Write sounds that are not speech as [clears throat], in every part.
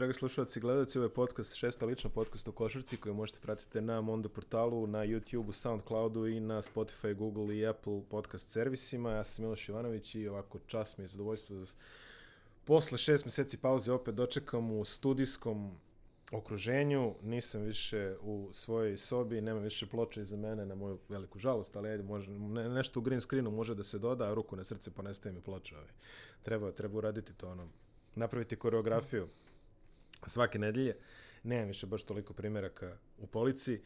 dragi slušalci i gledalci, ovo je podcast, šesta lična podcast o košarci koju možete pratiti na Mondo portalu, na YouTube-u, Soundcloudu i na Spotify, Google i Apple podcast servisima. Ja sam Miloš Ivanović i ovako čas mi je zadovoljstvo da posle šest meseci pauze opet dočekam u studijskom okruženju, nisam više u svojoj sobi, nema više ploče iza mene na moju veliku žalost, ali ajde, može, ne, nešto u green screenu može da se doda, a ruku na srce ponestaje mi ploča. Ovaj. Treba, treba uraditi to, ono, napraviti koreografiju svake nedelje. Nemam više baš toliko primjeraka u policiji.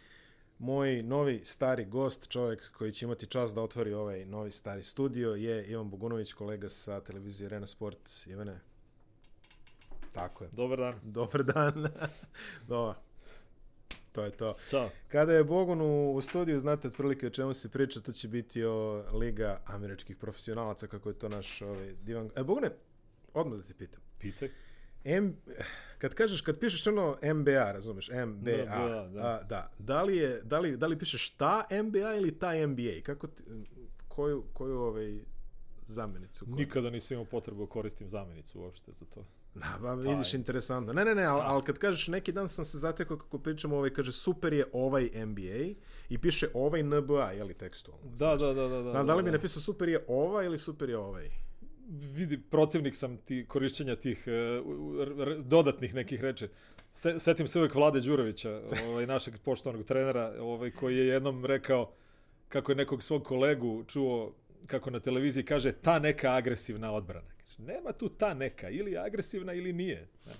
Moj novi stari gost, čovjek koji će imati čas da otvori ovaj novi stari studio je Ivan Bogunović, kolega sa televizije Arena Sport. Ivane, tako je. Dobar dan. Dobar dan. [laughs] Dobar. To je to. Ćao. Kada je Bogun u, u studiju, znate otprilike o čemu se priča, to će biti o Liga američkih profesionalaca, kako je to naš ovaj, divan... E, Bogune, odmah da ti pitam. Pitaj. M, kad kažeš, kad pišeš ono MBA, razumeš, MBA, Da, da. A, da. Da li, je, da, li, da li pišeš ta MBA ili ta MBA? Kako ti, koju, koju ovaj zamenicu? Koju? Nikada nisam imao potrebu da koristim zamenicu uopšte za to. Da, ba, vidiš, interesantno. Ne, ne, ne, ali al kad kažeš, neki dan sam se zatekao kako pričamo, ovaj, kaže, super je ovaj MBA i piše ovaj NBA, je li tekstualno? Da, da, da, da. Da, Da, da li bi napisao super je ovaj ili super je ovaj? Vidi, protivnik sam ti korišćenja tih r- dodatnih nekih reči. Se, setim se uvek Vlade Đurovića, [laughs] ovaj, našeg poštovanog trenera, ovaj, koji je jednom rekao kako je nekog svog kolegu čuo kako na televiziji kaže ta neka agresivna odbrana. Kaže, nema tu ta neka, ili je agresivna ili nije. Znači,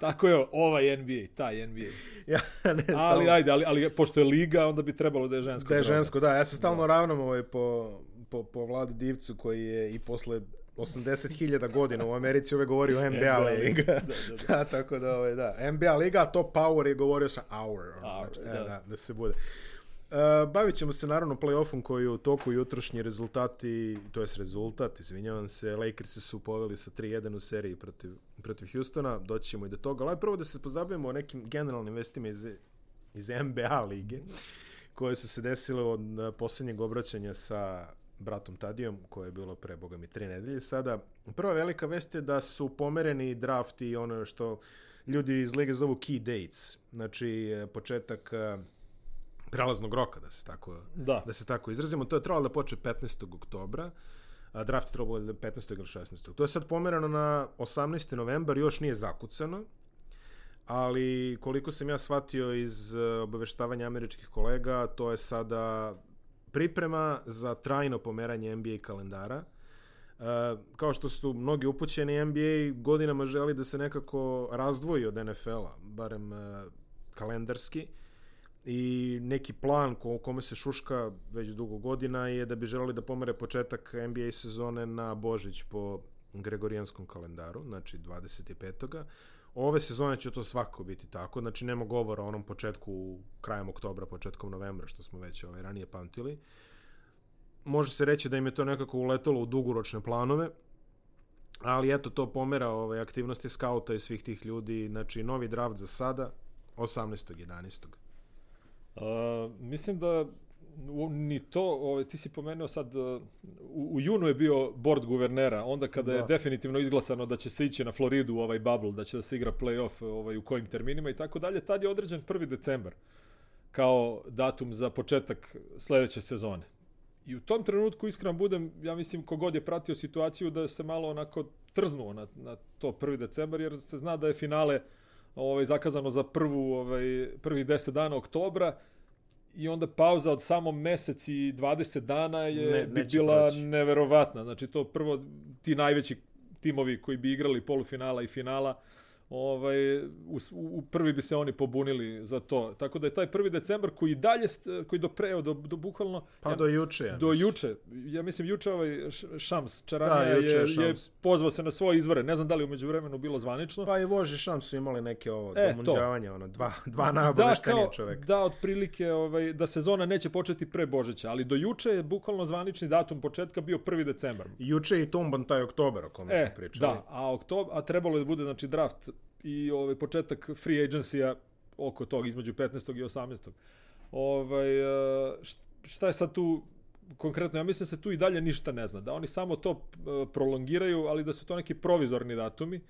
tako je ovaj NBA, taj NBA. [laughs] Ja, ne, Ali stalno- ajde, ali, ali pošto je liga, onda bi trebalo da je žensko. Da je žensko, da. Ja se stalno ravnam ovaj, po, po, po Vladi Divcu koji je i posle 80.000 godina u Americi uvek govori o [laughs] NBA NBA liga. da, da, da. da, [laughs] tako da, ovaj, da. NBA liga, a to Power je govorio sa Hour. Ono, Hour, znači, e, da. da, da se bude. Uh, bavit ćemo se naravno play-offom koji je u toku jutrošnji rezultati, to jest rezultat, izvinjavam se, Lakersi su poveli sa 3-1 u seriji protiv, protiv Houstona, doći ćemo i do toga, ali prvo da se pozabavimo o nekim generalnim vestima iz, iz NBA lige, koje su se desile od uh, posljednjeg obraćanja sa bratom Tadijom, koje je bilo pre, boga mi, tri nedelje sada. Prva velika vest je da su pomereni draft i ono što ljudi iz lige zovu key dates, znači eh, početak eh, prelaznog roka, da se tako, Da. da se tako izrazimo. To je trebalo da počne 15. oktobra, a draft je trebalo da 15. ili 16. To je sad pomerano na 18. novembar, još nije zakucano, ali koliko sam ja shvatio iz eh, obaveštavanja američkih kolega, to je sada priprema za trajno pomeranje NBA kalendara. Uh, kao što su mnogi upućeni, NBA godinama želi da se nekako razdvoji od NFL-a, barem uh, kalendarski. I neki plan ko, kome se šuška već dugo godina je da bi želeli da pomere početak NBA sezone na Božić po Gregorijanskom kalendaru, znači 25. Ove sezone će to svakako biti tako, znači nema govora o onom početku krajem oktobra, početkom novembra, što smo već ovaj, ranije pamtili. Može se reći da im je to nekako uletalo u dugoročne planove, ali eto to pomera ove aktivnosti skauta i svih tih ljudi, znači novi draft za sada, 18. 11. Uh, mislim da ni to, ovaj, ti si pomenuo sad, uh, u, u junu je bio board guvernera, onda kada Da. je definitivno izglasano da će se ići na Floridu u ovaj bubble, da će da se igra playoff ovaj, u kojim terminima i tako dalje, tad je određen 1. decembar kao datum za početak sledeće sezone. I u tom trenutku, iskreno budem, ja mislim, kogod je pratio situaciju da se malo onako trznuo na, na to 1. decembar, jer se zna da je finale ovaj, zakazano za prvu, ovaj, prvih 10 dana oktobra i onda pauza od samo mesec i 20 dana je Ne- bi bila proći. neverovatna. Znači to prvo ti najveći timovi koji bi igrali polufinala i finala ovaj u, u prvi bi se oni pobunili za to. Tako da je taj 1. decembar koji dalje koji do pre do, do bukvalno Pa ja, do juče. Ja do juče, ja mislim juče ovaj Šams Čaranija Da, juče je, je je Šams. pozvao se na svoje izvore. Ne znam da li je umeđu vremenu bilo zvanično. Pa i Voži Šam su imali neke ovo, E, domunđavanje, ono, dva, dva da, najobaveštenije kao, čoveka. da, otprilike ovaj, da sezona neće početi pre Božića, ali do juče je bukvalno zvanični datum početka bio 1. decembar. Juče i Tumban taj oktober o kome E, smo pričali. da, a, oktob, a trebalo je da bude znači, draft i ovaj, početak free agency-a oko tog, između 15. i 18. Ovaj, e, št- šta je sad tu konkretno, ja mislim da se tu i dalje ništa ne zna, da oni samo to e, prolongiraju, ali da su to neki provizorni datumi. E,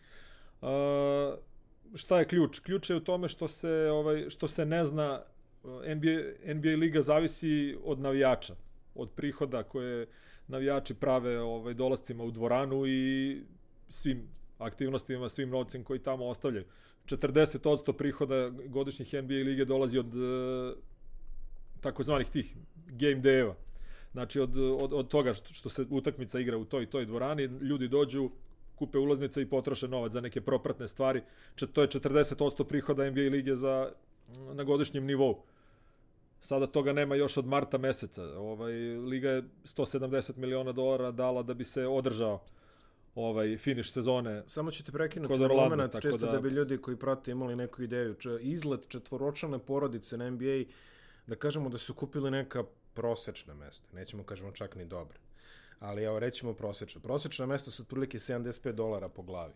šta je ključ? Ključ je u tome što se ovaj što se ne zna NBA NBA liga zavisi od navijača, od prihoda koje navijači prave ovaj dolascima u dvoranu i svim aktivnostima, svim novcem koji tamo ostavljaju. 40% prihoda godišnjih NBA lige dolazi od e, takozvanih tih game day-eva. Znači od, od, od toga što, što se utakmica igra u toj toj dvorani, ljudi dođu, kupe ulaznice i potroše novac za neke propratne stvari. Če, to je 40% prihoda NBA lige za, na godišnjem nivou. Sada toga nema još od marta meseca. Ovaj, Liga je 170 miliona dolara dala da bi se održao ovaj finiš sezone. Samo ću te prekinuti na moment, čisto da... da bi ljudi koji prate imali neku ideju. Izlet četvoročane porodice na NBA, da kažemo da su kupili neka prosečna mesta. Nećemo kažemo čak ni dobra. Ali evo rećemo prosečna. Prosečna mesta su otprilike 75 dolara po glavi.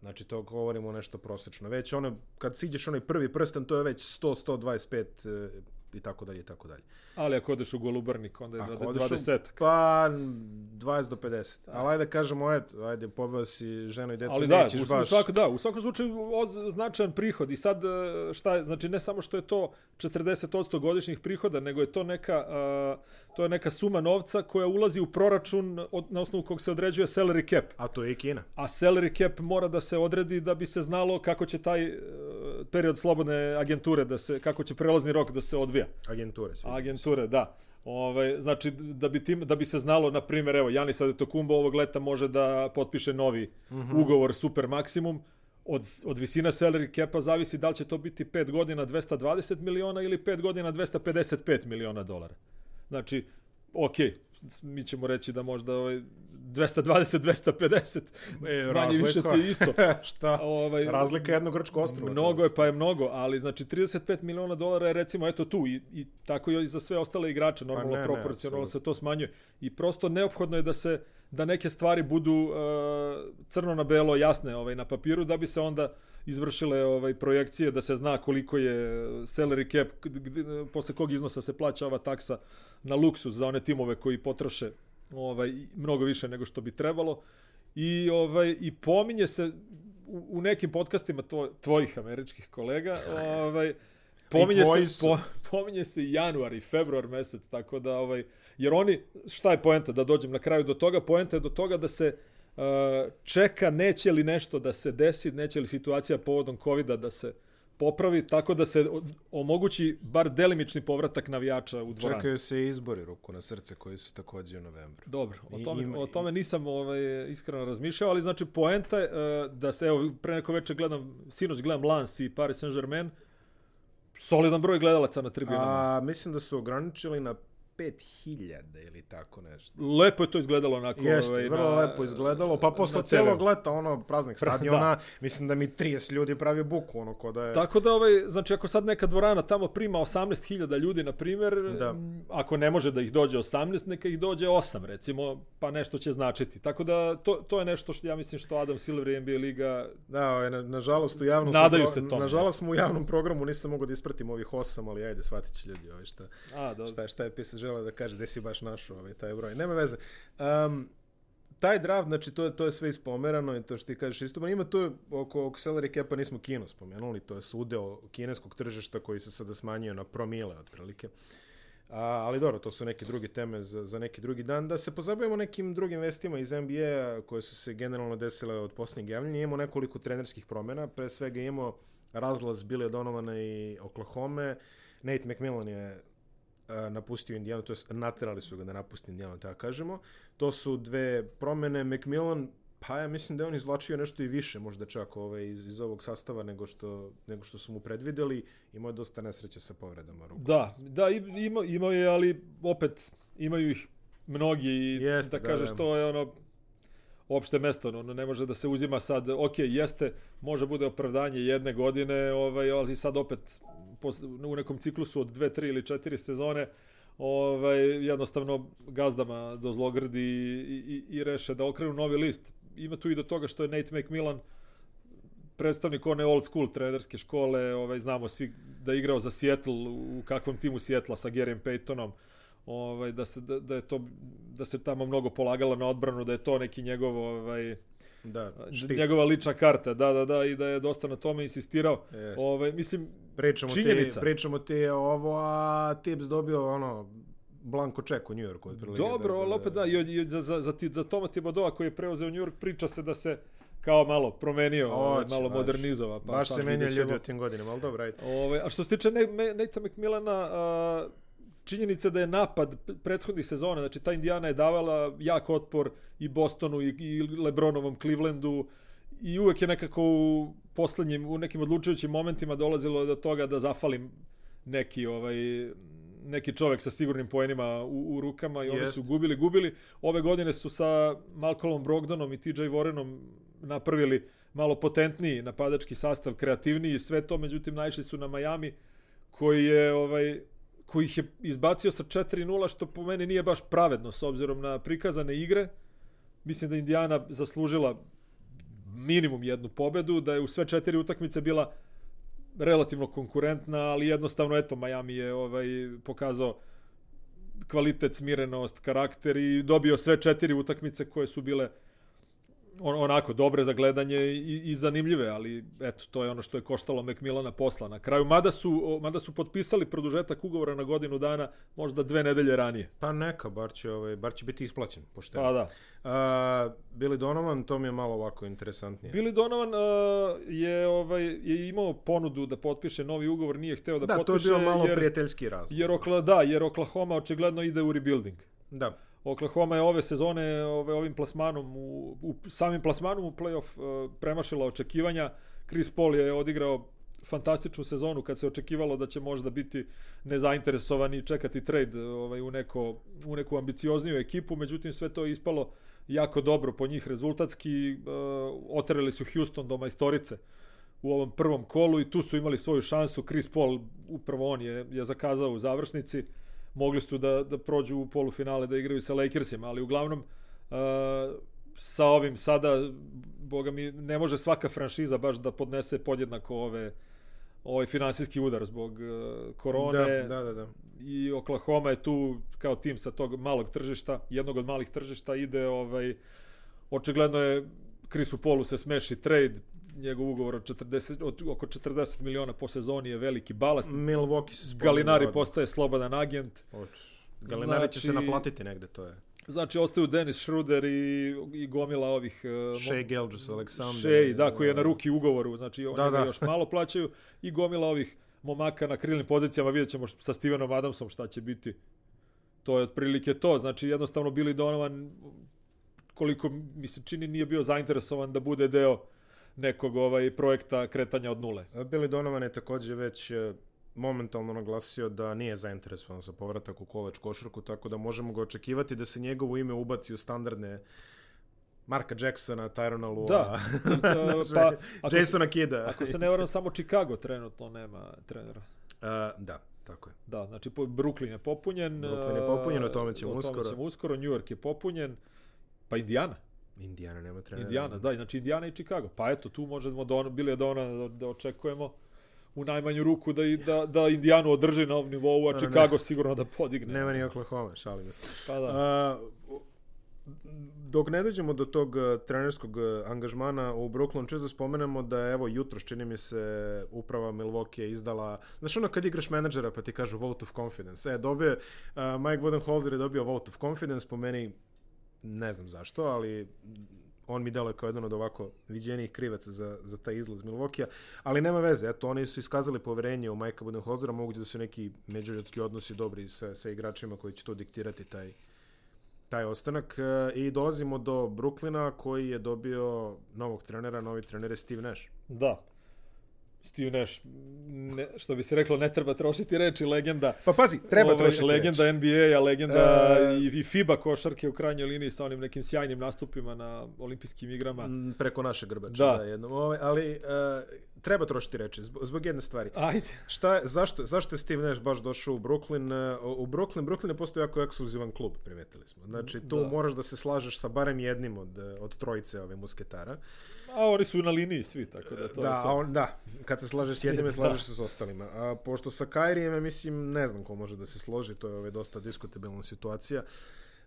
Znači to govorimo nešto prosečno. Već ono, kad siđeš onaj prvi prsten, to je već 100-125 i tako dalje i tako dalje. Ali ako odeš u Golubarnik, onda je ako 20. U, pa 20 do 50. Da. Ali ajde kažemo, eto, ajde, poveo si ženu i decu, Ali da, u, baš. Svak, da, u svakom slučaju značajan prihod. I sad, e, šta znači ne samo što je to 40% godišnjih prihoda, nego je to neka, uh, to je neka suma novca koja ulazi u proračun od, na osnovu kog se određuje salary cap. A to je i Kina. A salary cap mora da se odredi da bi se znalo kako će taj uh, period slobodne agenture, da se, kako će prelazni rok da se odvija. Agenture. Sve Agenture, da. Ovaj znači da bi tim da bi se znalo na primjer evo Janis Adetokumbo ovog leta može da potpiše novi mm -hmm. ugovor super maksimum od, od visina salary capa zavisi da li će to biti 5 godina 220 miliona ili 5 godina 255 miliona dolara. Znači, ok, mi ćemo reći da možda ovaj 220 250 e, manje više ti isto. [laughs] Šta? Ovaj razlika jednog grčkog ostrva mnogo je pa je mnogo ali znači 35 miliona dolara je recimo eto tu i, i tako i za sve ostale igrače pa normalno pa ne, proporcionalno ne, se to smanjuje. I prosto neophodno je da se da neke stvari budu uh, crno na belo jasne ovaj na papiru da bi se onda izvršile ovaj projekcije da se zna koliko je salary cap posle kog iznosa se plaća ova taksa na luksuz za one timove koji potroše ovaj mnogo više nego što bi trebalo. I ovaj i pominje se u, u nekim podcastima tvoj, tvojih američkih kolega ovaj [laughs] pominje se po, pominje se januar i februar mesec tako da ovaj jer oni šta je poenta da dođem na kraju do toga poenta je do toga da se uh, čeka neće li nešto da se desi neće li situacija povodom kovida da se popravi tako da se omogući bar delimični povratak navijača u dvoranu. Čekaju se izbori ruku na srce koji su takođe u novembru. Dobro, o tome, I, o tome nisam ovaj, iskreno razmišljao, ali znači poenta je uh, da se, evo, pre neko veče gledam, sinoć gledam Lens i Paris Saint-Germain, solidan broj gledalaca na tribunama. A, mislim da su ograničili na 5000 ili tako nešto. Lepo je to izgledalo onako. Jeste, ovaj, vrlo na, lepo izgledalo. Pa posle celog leta, ono, praznik [laughs] stadiona, da. mislim da mi 30 ljudi pravi buku, ono, ko da je... Tako da, ovaj, znači, ako sad neka dvorana tamo prima 18.000 ljudi, na primjer, da. ako ne može da ih dođe 18, neka ih dođe 8, recimo, pa nešto će značiti. Tako da, to, to je nešto što ja mislim što Adam Silver NBA Liga... Da, ovaj, na, nažalost, u javnom... Nadaju smo, se tome. Nažalost u javnom programu, nisam mogao da ispratim ovih 8, ali ajde, shvatit će ljudi, ovaj, šta, A, šta, šta je PSG želeo da kaže, gde si baš našao ovaj, taj broj. Nema veze. Um, taj draft, znači to je, to je sve ispomerano i to što ti kažeš isto, ima to oko, oko salary capa nismo kino spomenuli, to je sudeo kineskog tržišta koji se sada smanjio na promile otprilike. A, ali dobro, to su neke druge teme za, za neki drugi dan. Da se pozabavimo nekim drugim vestima iz NBA koje su se generalno desile od posljednjeg javljanja. Imamo nekoliko trenerskih promjena. Pre svega imamo razlaz Billy Donovana i Oklahoma. Nate McMillan je napustio Indijanu, to jest naterali su ga da napusti Indijanu, tako kažemo. To su dve promene. McMillan, pa ja mislim da je on izvlačio nešto i više, možda čak ovaj, iz, iz ovog sastava nego što, nego što su mu predvideli. Imao je dosta nesreće sa povredama ruku. Da, da, ima, imao je, ali opet imaju ih mnogi i Jeste, da, da kažeš da, to je ono opšte mesto, ono ne može da se uzima sad, ok, jeste, može bude opravdanje jedne godine, ovaj, ali sad opet u nekom ciklusu od dve, tri ili četiri sezone ovaj, jednostavno gazdama do zlogrdi i, i, i reše da okrenu novi list. Ima tu i do toga što je Nate McMillan predstavnik one old school trenerske škole, ovaj, znamo svi da je igrao za Seattle, u kakvom timu Seattle sa Garyem Paytonom, ovaj, da, se, da, da, je to, da se tamo mnogo polagalo na odbranu, da je to neki njegov ovaj, Da, štih. njegova lična karta, da, da, da, i da je dosta na tome insistirao. Jeste. Ove, mislim, Pričamo činjenica. ti, pričamo ti ovo, a Tips dobio ono, blanko ček u otprilike, Dobro, da- ali opet da, i, i za, za, za, za Toma Tibodova koji je preuzeo New York, priča se da se kao malo promenio, ovaj, Hoće, malo baš. modernizova. Pa Baš se ćemo. ljudi u tim godinama, ali dobro, ajde. Ove, a što se tiče ne, Me- Nate'a McMillana, a, činjenica da je napad prethodnih sezona, znači ta Indiana je davala jak otpor i Bostonu i, i Lebronovom Clevelandu i uvek je nekako u poslednjim, u nekim odlučujućim momentima dolazilo do toga da zafalim neki ovaj neki čovek sa sigurnim poenima u, u rukama i oni Jest. su gubili, gubili. Ove godine su sa Malcolmom Brogdonom i TJ Warrenom napravili malo potentniji napadački sastav, kreativniji i sve to, međutim naišli su na Miami koji je ovaj koji ih je izbacio sa 4-0 što po meni nije baš pravedno s obzirom na prikazane igre. Mislim da Indiana zaslužila minimum jednu pobedu, da je u sve četiri utakmice bila relativno konkurentna, ali jednostavno eto Miami je ovaj pokazao kvalitet, smirenost, karakter i dobio sve četiri utakmice koje su bile on, onako dobre za gledanje i, i zanimljive, ali eto, to je ono što je koštalo McMillana posla na kraju. Mada su, mada su potpisali produžetak ugovora na godinu dana, možda dve nedelje ranije. Pa neka, bar će, ovaj, bar će biti isplaćen, pošteno. Pa da. A, Billy Donovan, to mi je malo ovako interesantnije. Billy Donovan uh, je ovaj je imao ponudu da potpiše novi ugovor, nije hteo da, da, to je potpiše bio malo jer, prijateljski razlog. jer Okla, da, jer Oklahoma očigledno ide u rebuilding. Da, Oklahoma je ove sezone ove, ovim plasmanom u, u samim plasmanom u play-off uh, premašila očekivanja. Chris Paul je odigrao fantastičnu sezonu kad se očekivalo da će možda biti nezainteresovan i čekati trade ovaj, u, neko, u neku ambiciozniju ekipu, međutim sve to je ispalo jako dobro po njih rezultatski. Uh, oterali su Houston do majstorice u ovom prvom kolu i tu su imali svoju šansu. Chris Paul, upravo on je, je zakazao u završnici mogli su da, da prođu u polufinale da igraju sa Lakersima, ali uglavnom uh, sa ovim sada boga mi ne može svaka franšiza baš da podnese podjednako ove ovaj finansijski udar zbog uh, korone da, da, da, da. i Oklahoma je tu kao tim sa tog malog tržišta, jednog od malih tržišta ide ovaj očigledno je Chrisu Polu se smeši trade njegov ugovor od 40, od oko 40 miliona po sezoni je veliki balast. Milwaukee se Galinari odmah. postaje slobodan agent. Od... Galinari će se Znači- naplatiti negde, to je. Znači, ostaju Dennis Schroeder i, i gomila ovih... Uh, Shea Gilgeous Alexander. Shea, da, koji je na ruki ugovoru, znači oni Da, da, da. da. još malo plaćaju i gomila ovih momaka na krilnim pozicijama, vidjet ćemo sa Stevenom Adamsom šta će biti. To je otprilike to, znači jednostavno Billy Donovan koliko mi se čini nije bio zainteresovan da bude deo nekog ovaj projekta kretanja od nule. Billy Donovan je takođe već e, momentalno naglasio da nije zainteresovan za povratak u koleč košarku, tako da možemo ga očekivati da se njegovo ime ubaci u standardne Marka Jacksona, Tyrona Lua, Da, [laughs] Znaš, pa [laughs] ako se, Jasona Kida. ako se ne varam, samo Chicago trenutno nema trenera. Uh, da, tako je. Da, znači Brooklyn je popunjen. Brooklyn je popunjen, o tome ćemo o uskoro. Tome ćemo uskoro, New York je popunjen. Pa Indiana. Indiana nema trenera. Indiana, da, znači Indiana i Chicago. Pa eto, tu možemo da on, bili da ona da, očekujemo u najmanju ruku da, da, da Indijanu održi na ovom nivou, a Ne, Chicago sigurno da podigne. Nema ni Oklahoma, šalim se. Pa da. A, dok ne dođemo do tog uh, trenerskog uh, angažmana u Brooklyn, če da spomenemo da je, evo jutro čini mi se uprava Milwaukee je izdala, znaš ono kad igraš menadžera pa ti kažu vote of confidence, e, dobio, uh, Mike Budenholzer je dobio vote of confidence, po meni ne znam zašto, ali on mi deluje kao jedan od ovako viđenijih krivaca za, za taj izlaz Milwaukee-a, ali nema veze, eto, oni su iskazali poverenje u Majka Budenholzera, moguće da su neki međuljudski odnosi dobri sa, sa igračima koji će to diktirati taj, taj ostanak e, i dolazimo do Brooklyna koji je dobio novog trenera, novi trener je Steve Nash. Da. Steve Nash, ne, što bi se reklo, ne treba trošiti reči, legenda. Pa pazi, treba Ovaj, trošiti Legenda reči. NBA-a, legenda E, i, i FIBA košarke u krajnjoj liniji sa onim nekim sjajnim nastupima na olimpijskim igrama. Preko naše grbače, Da. da, jednom. Ove, ali e, treba trošiti reči zbog, zbog jedne stvari. Ajde. Šta je, zašto, zašto je Steve Nash baš došao u Brooklyn? E, U Brooklyn, Brooklyn je postao jako ekskluzivan klub, primetili smo. Znači, tu Da. da. moraš da se slažeš sa barem jednim od, od trojice ove musketara. A oni su na liniji svi, tako da to da, je a to. on, da, kad se slažeš s jednim, [laughs] slažeš se s ostalima. A, pošto sa Kairijem, ja mislim, ne znam ko može da se složi, to je ove, dosta diskutabilna situacija.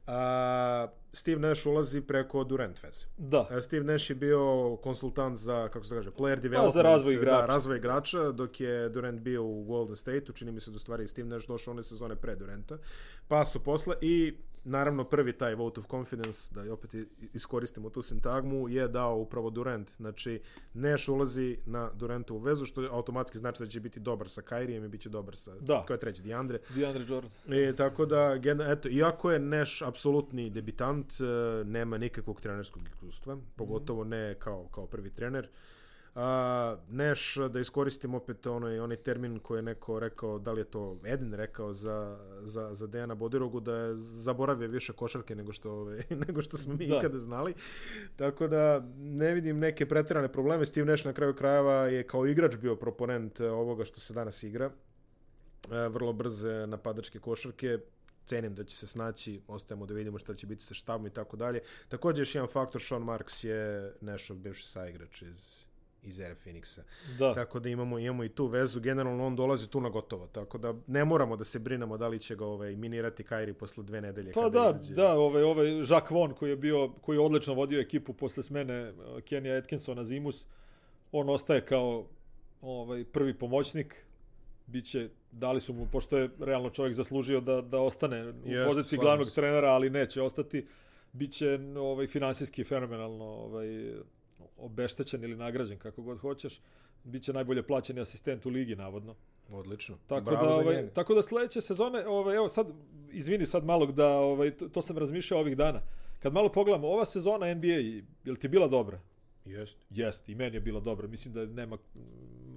A, Steve Nash ulazi preko Durant veze. Da. E, Steve Nash je bio konsultant za, kako se kaže, player development. Pa, za razvoj igrača. Da, razvoj igrača, dok je Durant bio u Golden State-u, čini mi se da stvari Steve Nash došao one sezone pre Duranta. Pa su posle i naravno prvi taj vote of confidence, da opet iskoristimo tu sintagmu, je dao upravo Durant. Znači, Nash ulazi na Durantovu vezu, što automatski znači da će biti dobar sa Kairijem i bit će dobar sa, Da. ko je treći, DeAndre. DeAndre Jordan. I tako da, eto, iako je Nash apsolutni debitant, e, nema nikakvog trenerskog iskustva, pogotovo ne kao, kao prvi trener. A, Nash, da iskoristim opet onaj, onaj termin koji je neko rekao, da li je to Eden rekao za, za, za Dejana Bodirogu, da je zaboravio više košarke nego što, ove, [laughs] nego što smo mi Da. ikada znali. Tako da ne vidim neke pretirane probleme. Steve Nash na kraju krajeva je kao igrač bio proponent e, ovoga što se danas igra e, vrlo brze napadačke košarke cenim da će se snaći, ostajemo da vidimo šta će biti sa štabom i tako dalje. Takođe još jedan faktor, Sean Marks je Nashov bivši saigrač iz iz ere Phoenixa. Da. Tako da imamo imamo i tu vezu, generalno on dolazi tu na gotovo, tako da ne moramo da se brinemo da li će ga ovaj minirati Kairi posle dve nedelje Pa kada da, izađe. da, ovaj ovaj Jacques Vaughn koji je bio koji je odlično vodio ekipu posle smene uh, Kenija Atkinsona Zimus, on ostaje kao ovaj prvi pomoćnik. Biće dali su mu pošto je realno čovjek zaslužio da da ostane u Jeste, poziciji glavnog se. trenera, ali neće ostati. Biće ovaj finansijski fenomenalno ovaj obeštećen ili nagrađen kako god hoćeš. Biće najbolje plaćeni asistent u ligi navodno. Odlično. Tako Bravo da ovaj tako da sledeće sezone, ovaj evo sad izvini sad malo da ovaj to, to sam razmišljao ovih dana. Kad malo pogledamo, ova sezona NBA jel ti bila dobra? Jeste. Jeste, i meni je bila dobra. Mislim da nema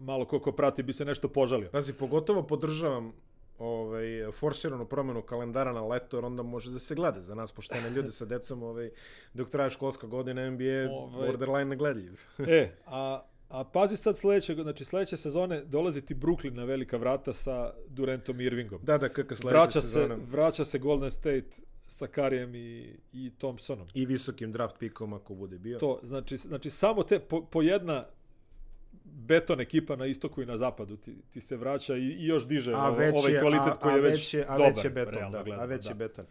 malo ko ko prati bi se nešto požalio. Pazi, pogotovo podržavam ovaj, forsiranu promenu kalendara na leto, jer onda može da se gleda za nas poštene ljude sa decom, ovaj, dok traje školska godina NBA, Ovaj- borderline negledljiv. [laughs] e, a a pazi sad sledeće, znači sledeće sezone dolazi ti Brooklyn na velika vrata sa Durantom i Irvingom. da, da, kakva sledeća vraća sezona. se vraća se Golden State sa Karijem i i Thompsonom. I visokim draft pikom ako bude bio. To, znači, znači samo te, po, po jedna beton ekipa na istoku i na zapadu ti, ti se vraća i, i još diže a već ovaj je, kvalitet a, koji a je već, je, a dobar, već je beton, da, a gledano, već da. je beton.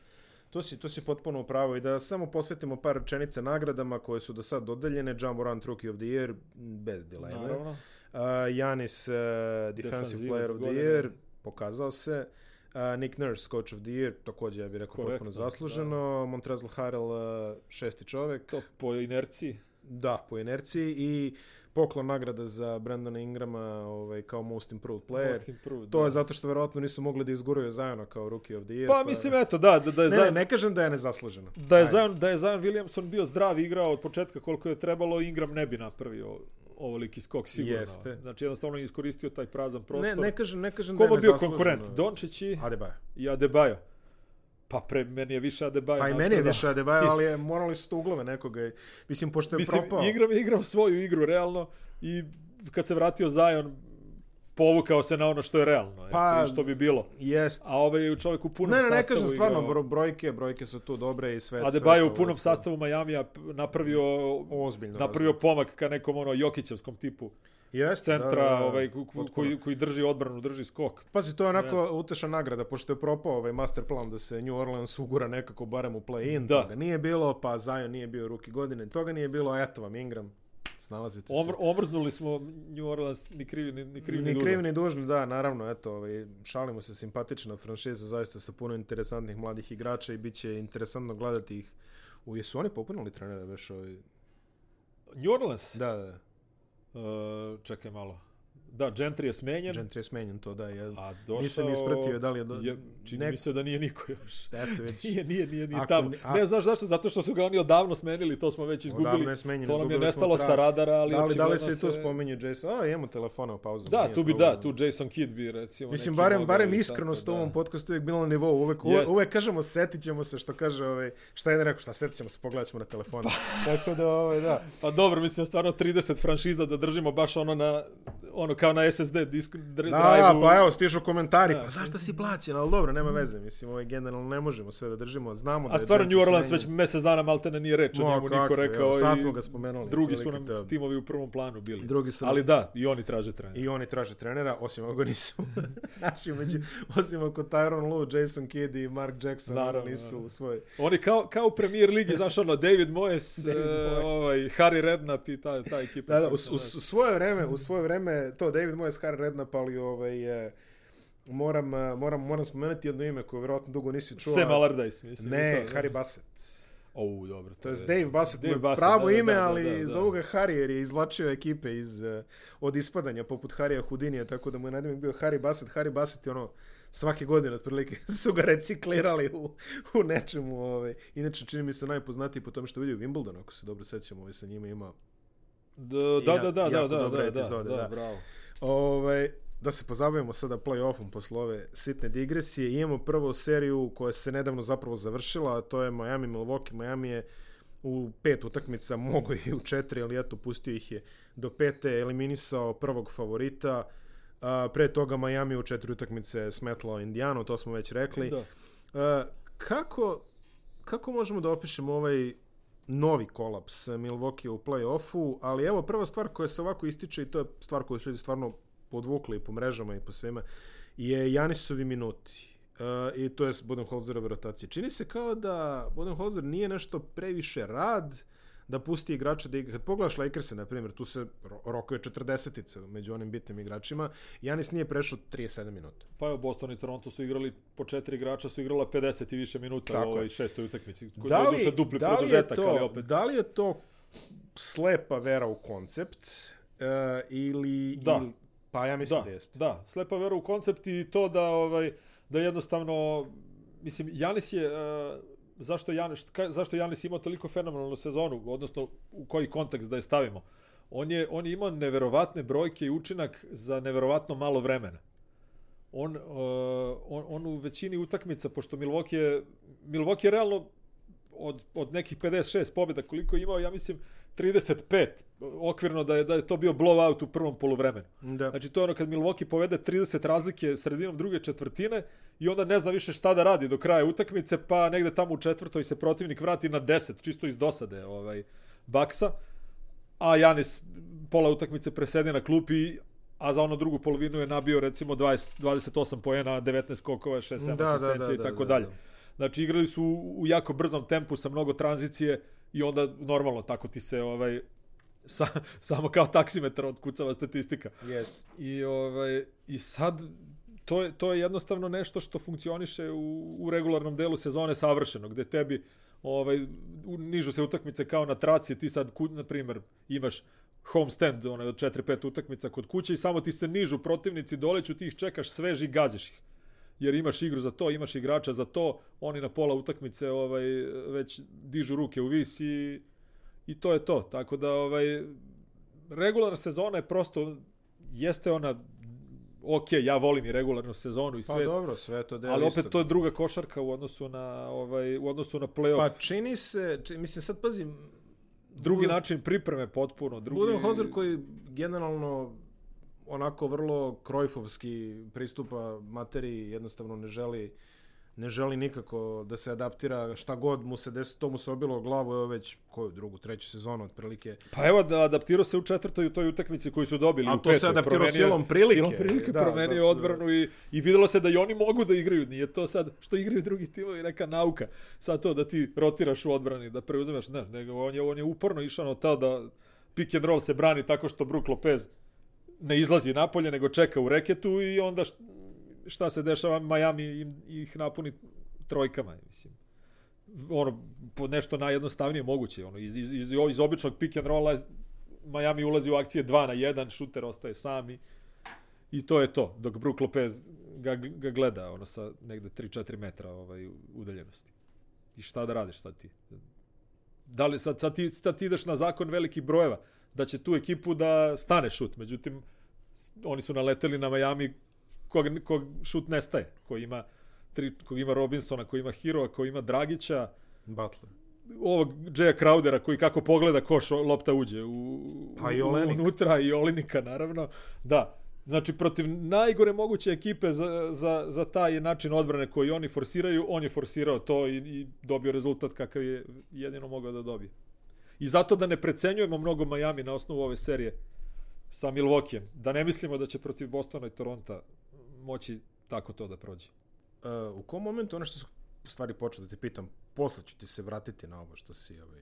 To si, to si potpuno u pravu i da samo posvetimo par rečenica nagradama koje su do sad dodeljene. Ja Morant Rookie of the Year, bez dileme. Naravno. Uh, Janis uh, Defensive Player of the. Year, pokazao se. Uh, Nick Nurse, Coach of the Year, takođe ja bih rekao Korektno, potpuno zasluženo. Montrezl Harrell, uh, šesti čovek. To po inerciji. Da, po inerciji i poklon nagrada za Brandona Ingrama ovaj, kao Most Improved Player. Most improved, To da. je zato što verovatno nisu mogli da izguraju Zajona kao Rookie of the Year. Pa mislim eto da da da je Ne, ne, Zion, ne kažem da je nezasluženo. da je. Zion, da je Zion Williamson bio zdrav igrao od početka koliko je trebalo, Ingram ne bi napravio ovoliki skok sigurno. Jeste. Znači jednostavno je iskoristio taj prazan prostor. Ne, ne kažem, ne kažem da Ko je mu je bio konkurent? Dončić i, Adebayo. i Adebayo. Pa pre meni je više Adebayo. Pa i meni je više Adebayo, ali je, [laughs] morali su to uglove nekoga. Mislim, pošto je Mislim, propao... Ingram je igrao svoju igru realno i kad se vratio Zion povukao se na ono što je realno, Pa, eto, što bi bilo. Jest. A ovaj je čovjek u punom Ne, ne, ne sastavu kažem stvarno, igrao. bro, brojke, brojke su tu dobre i sve. Adebayo u punom sastavu Majamija napravio Ozbiljno. napravio pomak ka nekom ono Jokićevskom tipu Jest, centra da, da, da, ovaj koji koji drži odbranu, drži skok. Pazi, to je onako Jeste. utešna nagrada, pošto je propao ovaj master plan da se New Orleans ugura nekako barem u play-in. Da. Toga nije bilo, pa Zion nije bio ruki godine. Toga nije bilo, eto vam Ingram. Snalazite se. Omr, omrznuli smo New Orleans ni krivi ni, ni krivi ni, Ni krivi ni dužni, da, naravno, eto, ovaj, šalimo se simpatična franšiza, zaista sa puno interesantnih mladih igrača i bit će interesantno gledati ih. U, jesu oni popunili trenere, već ovaj... New Orleans? Da, da, Uh, čekaj malo. Da, Gentry je smenjen. Gentry je smenjen to, da, je. A došao... Nisam ispratio da li je... Do... Je, čini nek- mi se da nije niko još. Eto, već. [laughs] Nije, nije, nije, nije Ako tamo. a- Ne znaš zašto? Zato što su ga oni odavno smenili, to smo već izgubili. Odavno je smenjen, to nam je nestalo sa radara, ali Da li, da li se se- spominje Jason? A, imamo telefona u pauzu. Da, tu bi problem. da, tu Jason Kidd bi recimo Mislim, barem, barem i iskrenost u ovom da. podcastu uvijek bilo na nivou. Uvek, uvek, uvek kažemo, setit ćemo se, što kaže, ovaj, šta je ne rekao, šta, setit ćemo se, pogledat ćemo na telefonu. Tako da, ovaj, da. Pa dobro, mislim, stvarno 30 franšiza da držimo baš ono na ono kao na SSD disk drive Da, pa evo, stižu komentari, pa zašto si plaćen, ali dobro, nema veze, mislim, ovaj generalno ne možemo sve da držimo, znamo da A stvarno New Orleans već mjesec dana maltene nije reč o njemu niko rekao evo, sad smo ga spomenuli, drugi su nam timovi u prvom planu bili. Drugi su Ali da, i oni traže trener. I oni traže trenera, osim ako nisu [laughs] naši među, osim ako Tyron Lue, Jason Kidd i Mark Jackson Naravno, nisu u svoj... Oni kao, kao premier ligi, znaš ono, David Moyes, David e, Moyes. ovaj, Harry Redknapp i ta, ta ekipa. Da, da, u, u svoje vreme, u svoje vreme, to David Moyes, Harry Redknapp, ali ovaj, e, moram, e, moram, moram spomenuti jedno ime koje vjerojatno dugo nisi čuo. Sam Allardyce, mislim. Ne, to, da. Harry Bassett. O, dobro. To je Dave Bassett, Dave Bassett, pravo da, da, ime, da, da, ali da, da. zovu ga Harry jer je izvlačio ekipe iz, eh, od ispadanja, poput Harija Houdinija, tako da mu je nadimak bio Harry Bassett. Harry Bassett je ono, svake godine otprilike [laughs] su ga reciklirali u, u nečemu. Ovaj. Inače, čini mi se najpoznatiji po tome što vidi u Wimbledonu, ako se dobro sećamo, ovaj sa njima ima Da, da, da, da, da, da, da, da, da, da. bravo. Ovaj, da se pozabavimo sada play-offom posle ove sitne digresije. Imamo prvo seriju koja se nedavno zapravo završila, a to je Miami Milwaukee. Miami je u pet utakmica, [laughs] mogo i u četiri, ali eto, pustio ih je do pete, eliminisao prvog favorita. A, pre toga Miami u četiri utakmice smetlao Indijanu, to smo već rekli. Da. A, kako, kako možemo da opišemo ovaj novi kolaps Milwaukee u play-offu, ali evo prva stvar koja se ovako ističe i to je stvar koju su ljudi stvarno podvukli po mrežama i po svima, je Janisovi minuti. Uh, I to je Budenholzerove rotacije. Čini se kao da Budenholzer nije nešto previše rad da pusti igrača da igra. Kad pogledaš Lakers-e, na primjer, tu se ro rokuje 40 među onim bitnim igračima. Janis nije prešao 37 minuta. Pa evo, Boston i Toronto su igrali, po četiri igrača su igrala 50 i više minuta Tako u ovoj šestoj utakmici. Da li, duše dupli da li, je produžetak, ali to, opet. da li je to slepa vera u koncept uh, ili, Da. ili... Pa ja mislim da, da jeste. da, slepa vera u koncept i to da ovaj da jednostavno mislim Janis je uh, zašto Janis ka, zašto Janis imao toliko fenomenalnu sezonu, odnosno u koji kontekst da je stavimo. On je on je imao neverovatne brojke i učinak za neverovatno malo vremena. On, uh, on, on u većini utakmica, pošto Milwaukee je, Milwaukee je realno od, od nekih 56 pobjeda koliko je imao, ja mislim 35, okvirno da je, da je to bio blowout u prvom poluvremenu. Da. Znači to je ono kad Milwaukee povede 30 razlike sredinom druge četvrtine i onda ne zna više šta da radi do kraja utakmice, pa negde tamo u četvrtoj se protivnik vrati na 10, čisto iz dosade ovaj, Baksa, a Janis pola utakmice presedi na klupi, a za ono drugu polovinu je nabio recimo 20, 28 poena, 19 skokova, 6, 7 Da, asistencija da, i da, tako da, dalje. da. Znači igrali su u jako brzom tempu sa mnogo tranzicije i onda normalno tako ti se ovaj sa, [laughs] samo kao taksimetar otkucava statistika. Jest. I ovaj i sad to je to je jednostavno nešto što funkcioniše u, u regularnom delu sezone savršeno, gde tebi ovaj nižu se utakmice kao na traci, ti sad na primjer imaš homestand, onaj od 4-5 utakmica kod kuće i samo ti se nižu protivnici, doleću ti ih čekaš sveži gaziš ih. Jer imaš igru za to, imaš igrača za to, oni na pola utakmice ovaj već dižu ruke u vis i, i to je to. Tako da ovaj regularna sezona je prosto jeste ona ok, ja volim i regularnu sezonu i Pa sve, dobro, sve to deo ali opet to je druga košarka u odnosu na ovaj u odnosu na plej-of. Pa čini se, či, mislim sad pazim, drugi Buden- način pripreme potpuno, drugi Budenholzer koji generalno onako vrlo krojfovski pristupa materiji, jednostavno ne želi ne želi nikako da se adaptira šta god mu se desi, to mu se obilo glavu, evo već koju drugu, treću sezonu otprilike. Pa evo da adaptirao se u četvrtoj u toj utakmici koju su dobili A u to petoj. se adaptirao Promenio- silom prilike. Silom prilike Da, promenio zato- odbranu i, i videlo se da i oni mogu da igraju. Nije to sad što igraju drugi timovi neka nauka. Sad to da ti rotiraš u odbrani, da preuzmeš. Ne, nego on je, on je uporno išao na to da pick and roll se brani tako što Brook Lopez ne izlazi napolje, nego čeka u reketu i onda št- šta se dešava, Miami ih napuni trojkama, mislim. Ono, po nešto najjednostavnije moguće. Ono, iz, iz, iz, iz običnog pick and rolla Miami ulazi u akcije 2 na 1, šuter ostaje sami. I to je to, dok Brook Lopez ga, ga gleda ono sa negde 3-4 metra ovaj, udaljenosti. I šta da radiš sad ti? Da li sad, sad, ti, sad ti ideš na zakon velikih brojeva, da će tu ekipu da stane šut, međutim, oni su naleteli na Miami kog, kog šut nestaje, koji ima tri, kog ima Robinsona, koji ima Hiroa, koji ima Dragića, Butler. ovog Jaya Crowdera koji kako pogleda koš lopta uđe u, Pa i Olenik. unutra i Olinika naravno. Da. Znači, protiv najgore moguće ekipe za, za, za taj način odbrane koji oni forsiraju, on je forsirao to i, i dobio rezultat kakav je jedino mogao da dobije. I zato da ne precenjujemo mnogo Miami na osnovu ove serije sa Milwaukeeom. Da ne mislimo da će protiv Bostona i Toronta moći tako to da prođe. Uh, u kom momentu, ono što su stvari počeo da te pitam, posle ću ti se vratiti na ovo što si ovaj,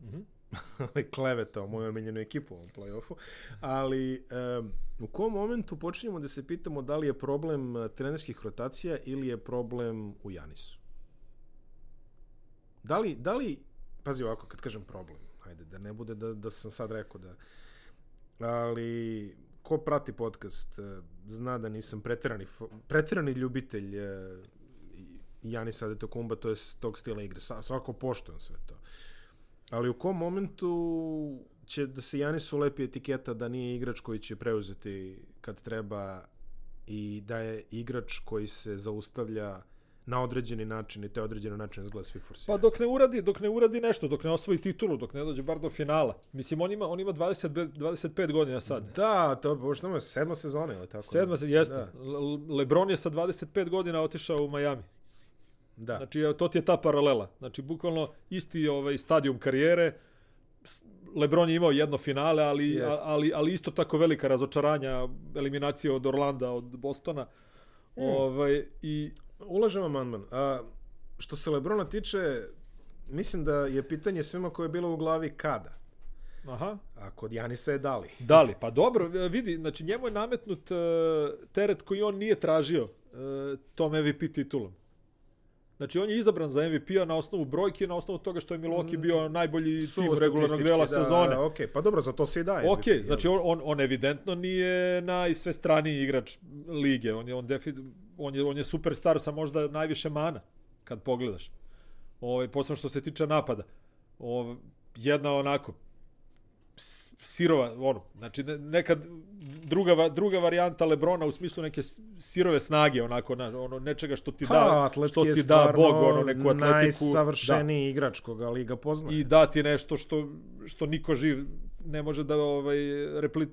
mm -hmm. [laughs] klevetao moju omiljenu ekipu u ovom play-offu, ali um, u kom momentu počinjemo da se pitamo da li je problem uh, trenerskih rotacija ili je problem u Janisu? Da li, da li pazi ovako, kad kažem problem, hajde, da ne bude da, da sam sad rekao da, ali ko prati podcast uh, zna da nisam preterani, preterani ljubitelj uh, Janisa Adetokumba, to je tog stila igre. Svako poštujem sve to. Ali u kom momentu će da se Janisu lepi etiketa da nije igrač koji će preuzeti kad treba i da je igrač koji se zaustavlja na određeni način i te određeni način izgleda svi forsiraju. Pa dok ne uradi, dok ne uradi nešto, dok ne osvoji titulu, dok ne dođe bar do finala. Mislim on ima on ima 20 25 godina sad. Da, to pošto ima sedma sezona ili tako. Sedma se jeste. Da. LeBron je sa 25 godina otišao u Miami. Da. Znači, to ti je ta paralela. Znači, bukvalno isti ovaj stadijum karijere, Lebron je imao jedno finale, ali, ali, ali isto tako velika razočaranja, eliminacija od Orlanda, od Bostona. Mm. Ovaj, i... Ulažem amandman. A, što se Lebrona tiče, mislim da je pitanje svima koje je bilo u glavi kada. Aha. A kod Janisa je dali. Dali, pa dobro, vidi, znači njemu je nametnut uh, teret koji on nije tražio uh, tom MVP titulom. Znači, on je izabran za MVP-a na osnovu brojke, na osnovu toga što je Milwaukee mm. bio najbolji Su, tim regularnog dela da, sezone. Ok, pa dobro, za to se i daje. Ok, MVP, znači on, on, on evidentno nije najsve strani igrač lige. On je, on, defi, on, je, on je superstar sa možda najviše mana, kad pogledaš. Ovaj, posebno što se tiče napada. Ovaj, jedna onako, sirova, ono, znači nekad druga, druga varijanta Lebrona u smislu neke sirove snage, onako, na, ono, nečega što ti da, ha, što ti da Bog, ono, neku atletiku. Najsavršeniji da. igrač koga Liga poznaje. I da ti nešto što, što niko živ ne može da, ovaj, repli,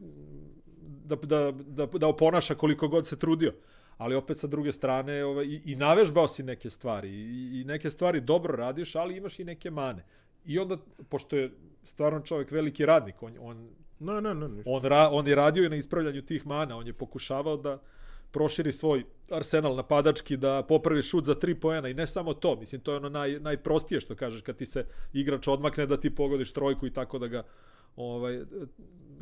da, da, da, da oponaša koliko god se trudio. Ali opet sa druge strane ovaj, i, i navežbao si neke stvari i, i neke stvari dobro radiš, ali imaš i neke mane. I onda, pošto je stvarno čovjek veliki radnik. On, on, no, no, no, on, ra, on je radio i na ispravljanju tih mana. On je pokušavao da proširi svoj arsenal napadački, da popravi šut za tri poena i ne samo to. Mislim, to je ono naj, najprostije što kažeš kad ti se igrač odmakne da ti pogodiš trojku i tako da ga ovaj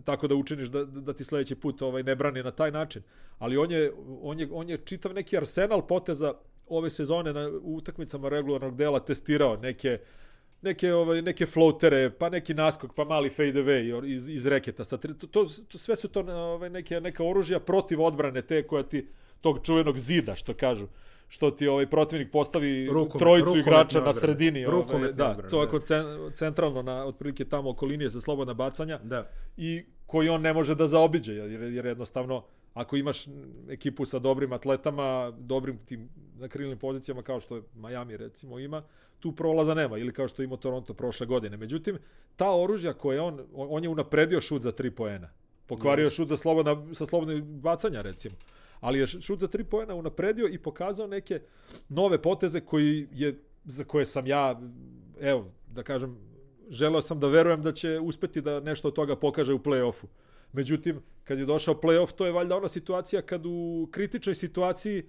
tako da učiniš da, da ti sledeći put ovaj ne brani na taj način. Ali on je, on je, on je čitav neki arsenal poteza ove sezone na utakmicama regularnog dela testirao neke uh, neke ovaj neke floatere, pa neki naskok, pa mali fade away iz iz reketa. Sa to, to, to sve su to ovaj neke neka oružja protiv odbrane te koja ti tog čuvenog zida što kažu što ti ovaj protivnik postavi rukom, trojicu rukom igrača na sredini, ovaj, da, to ovako centralno na otprilike tamo oko linije za slobodna bacanja. Da. I koji on ne može da zaobiđe jer jer jednostavno ako imaš ekipu sa dobrim atletama, dobrim tim na krilnim pozicijama kao što je Miami recimo ima, tu prolaza nema ili kao što ima Toronto prošle godine. Međutim, ta oružja koje on on je unapredio šut za 3 poena. Pokvario yes. šut za slobodna sa slobodnih bacanja recimo. Ali je šut za 3 poena unapredio i pokazao neke nove poteze koji je za koje sam ja evo da kažem želeo sam da verujem da će uspeti da nešto od toga pokaže u plej-ofu. Međutim, kad je došao plej-of, to je valjda ona situacija kad u kritičnoj situaciji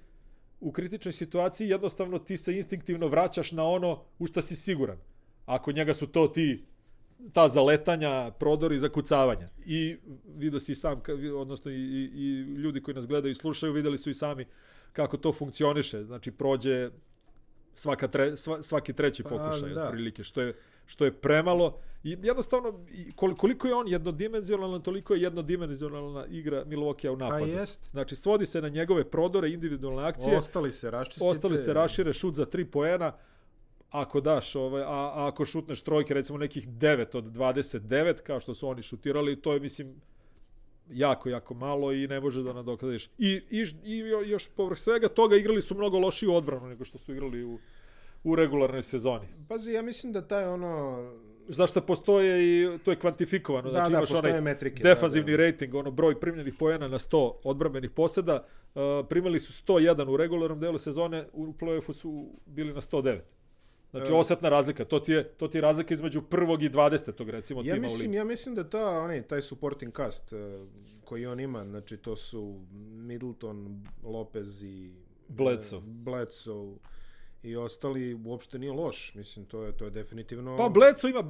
u kritičnoj situaciji jednostavno ti se instinktivno vraćaš na ono u što si siguran. Ako njega su to ti ta zaletanja, prodori, zakucavanja. I vidio si sam, odnosno i, i, i ljudi koji nas gledaju i slušaju, videli su i sami kako to funkcioniše. Znači, prođe svaka tre, svaki treći pa, pokušaj, da. otprilike, što je što je premalo i jednostavno koliko je on jednodimenzionalan toliko je jednodimenzionalna igra Milwaukee u napadu. A jest. Znači svodi se na njegove prodore, individualne akcije. Ostali se raščistite. Ostali se rašire šut za 3 poena. Ako daš ovaj a, a ako šutneš trojke recimo nekih 9 od 29 kao što su oni šutirali, to je mislim jako, jako malo i ne može da nadoknadiš. I, i, i još povrh svega toga igrali su mnogo lošiju odbranu nego što su igrali u u regularnoj sezoni. Pazi, ja mislim da taj ono zašto postoje i to je kvantifikovano. Da, znači da, imaš onaj metrike, defanzivni da, da. rating, ono broj primljenih poena na 100 odbrambenih poseda. Uh, primali su 101 u regularnom delu sezone, u play-offu su bili na 109. Znači, E. osetna razlika. To ti je, to ti je razlika između prvog i 20. recimo Ja tima u mislim, ligi. ja mislim da ta, onaj, taj supporting cast uh, koji on ima, znači to su Middleton, Lopez i Bledsoe. uh, Bledsoe i ostali uopšte nije loš. Mislim, to je, to je definitivno... Pa Bledsoe ima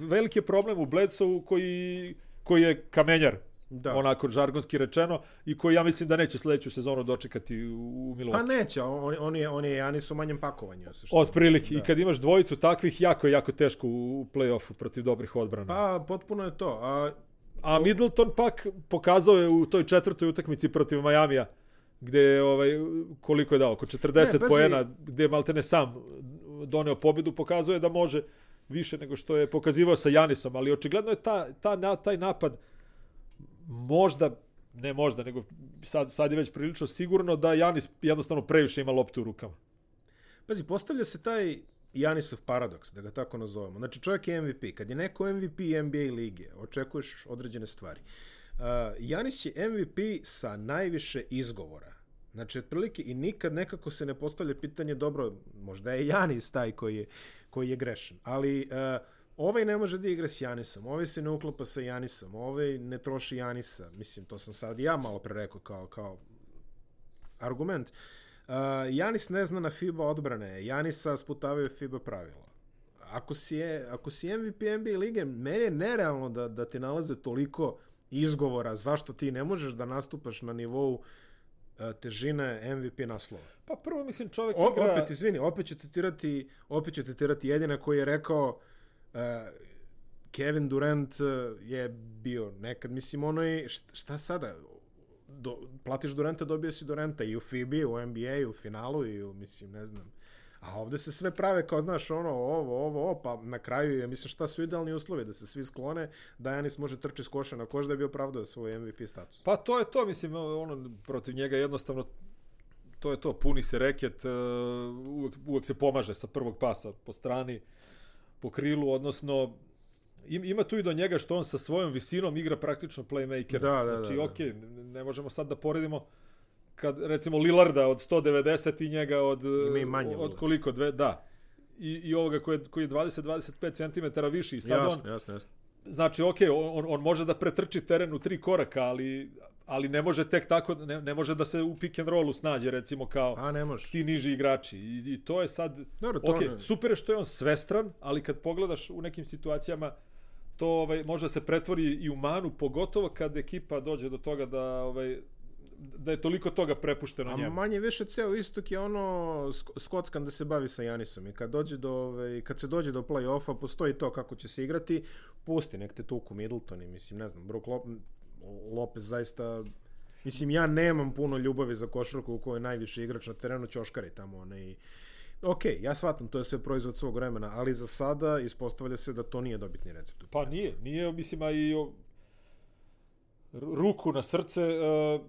veliki je problem u Bledsoe koji, koji je kamenjar, da. onako žargonski rečeno, i koji ja mislim da neće sledeću sezonu dočekati u, u Pa Milwaukee. neće, on, on je, on je Janis u manjem pakovanju. što- Otprilike. Da. I kad imaš dvojicu takvih, jako je jako teško u, u play-offu protiv dobrih odbrana. Pa, potpuno je to. A, A Middleton pak pokazao je u toj četvrtoj utakmici protiv Majamija, gde je ovaj, koliko je dao, oko 40 Ne, pazi- poena, gde je maltene sam doneo pobedu, pokazuje da može više nego što je pokazivao sa Janisom, ali očigledno je ta, ta, na, taj napad možda, ne možda, nego sad, sad je već prilično sigurno da Janis jednostavno previše ima loptu u rukama. pazi, postavlja se taj Janisov paradoks, da ga tako nazovemo. Znači, čovjek je MVP. Kad je neko MVP NBA lige, očekuješ određene stvari. Uh, Janis je MVP sa najviše izgovora. Znači, otprilike, i nikad nekako se ne postavlja pitanje, dobro, možda je Janis taj koji je, koji je grešan, ali uh, ovaj ne može da igra s Janisom, ovaj se ne uklapa sa Janisom, ovaj ne troši Janisa. Mislim, to sam sad ja malo pre rekao kao, kao argument. Uh, Janis ne zna na FIBA odbrane, Janisa sputavaju FIBA pravila. Ako si, je, ako si MVP NBA lige, meni je nerealno da, da ti nalaze toliko izgovora zašto ti ne možeš da nastupaš na nivou uh, težine MVP naslova. Pa prvo mislim čovjek O, igra... opet, izvini, opet ću citirati, opet ću citirati jedina koji je rekao uh, Kevin Durant uh, je bio nekad, mislim, ono je, šta, šta sada? Do, platiš Duranta, dobio si Duranta i u FIBI, u NBA, u finalu i u, mislim, ne znam. A ovde se sve prave kao, znaš, ono, ovo, ovo, ovo, pa na kraju je, mislim, šta su idealni uslovi? Da se svi sklone, da Janis može trči s koša na koš da bi opravdao svoj MVP status. Pa to je to, mislim, ono, protiv njega jednostavno to je to, puni se reket, uh, uvek, uvek se pomaže sa prvog pasa po strani, po krilu, odnosno im, ima tu i do njega što on sa svojom visinom igra praktično playmaker. Da, da, znači, da, da. okej, ne možemo sad da poredimo kad recimo Lillarda od 190 i njega od Ima i manje od koliko dve da i, i ovoga koji je, koji je 20-25 cm viši sad on Jasno, jasno, jasno. Znači, ok, on, on može da pretrči teren u tri koraka, ali, ali ne može tek tako, ne, ne može da se u pick and rollu snađe, recimo, kao A ne može. ti niži igrači. I, i to je sad, Dobro, to ok, ne- super je što je on svestran, ali kad pogledaš u nekim situacijama, to ovaj, može da se pretvori i u manu, pogotovo kad ekipa dođe do toga da ovaj, da je toliko toga prepušteno A njemu. manje više ceo istok je ono sk- skockan da se bavi sa Janisom i kad dođe do ove, kad se dođe do play-offa postoji to kako će se igrati pusti nek te tuku Middleton i mislim ne znam Brook Lop Lopez zaista mislim ja nemam puno ljubavi za košarku u kojoj je najviši igrač na terenu ćoškari tamo onaj Ok, ja shvatam, to je sve proizvod svog vremena, ali za sada ispostavlja se da to nije dobitni recept. Pa nije, nije, mislim, a i o, ruku na srce uh,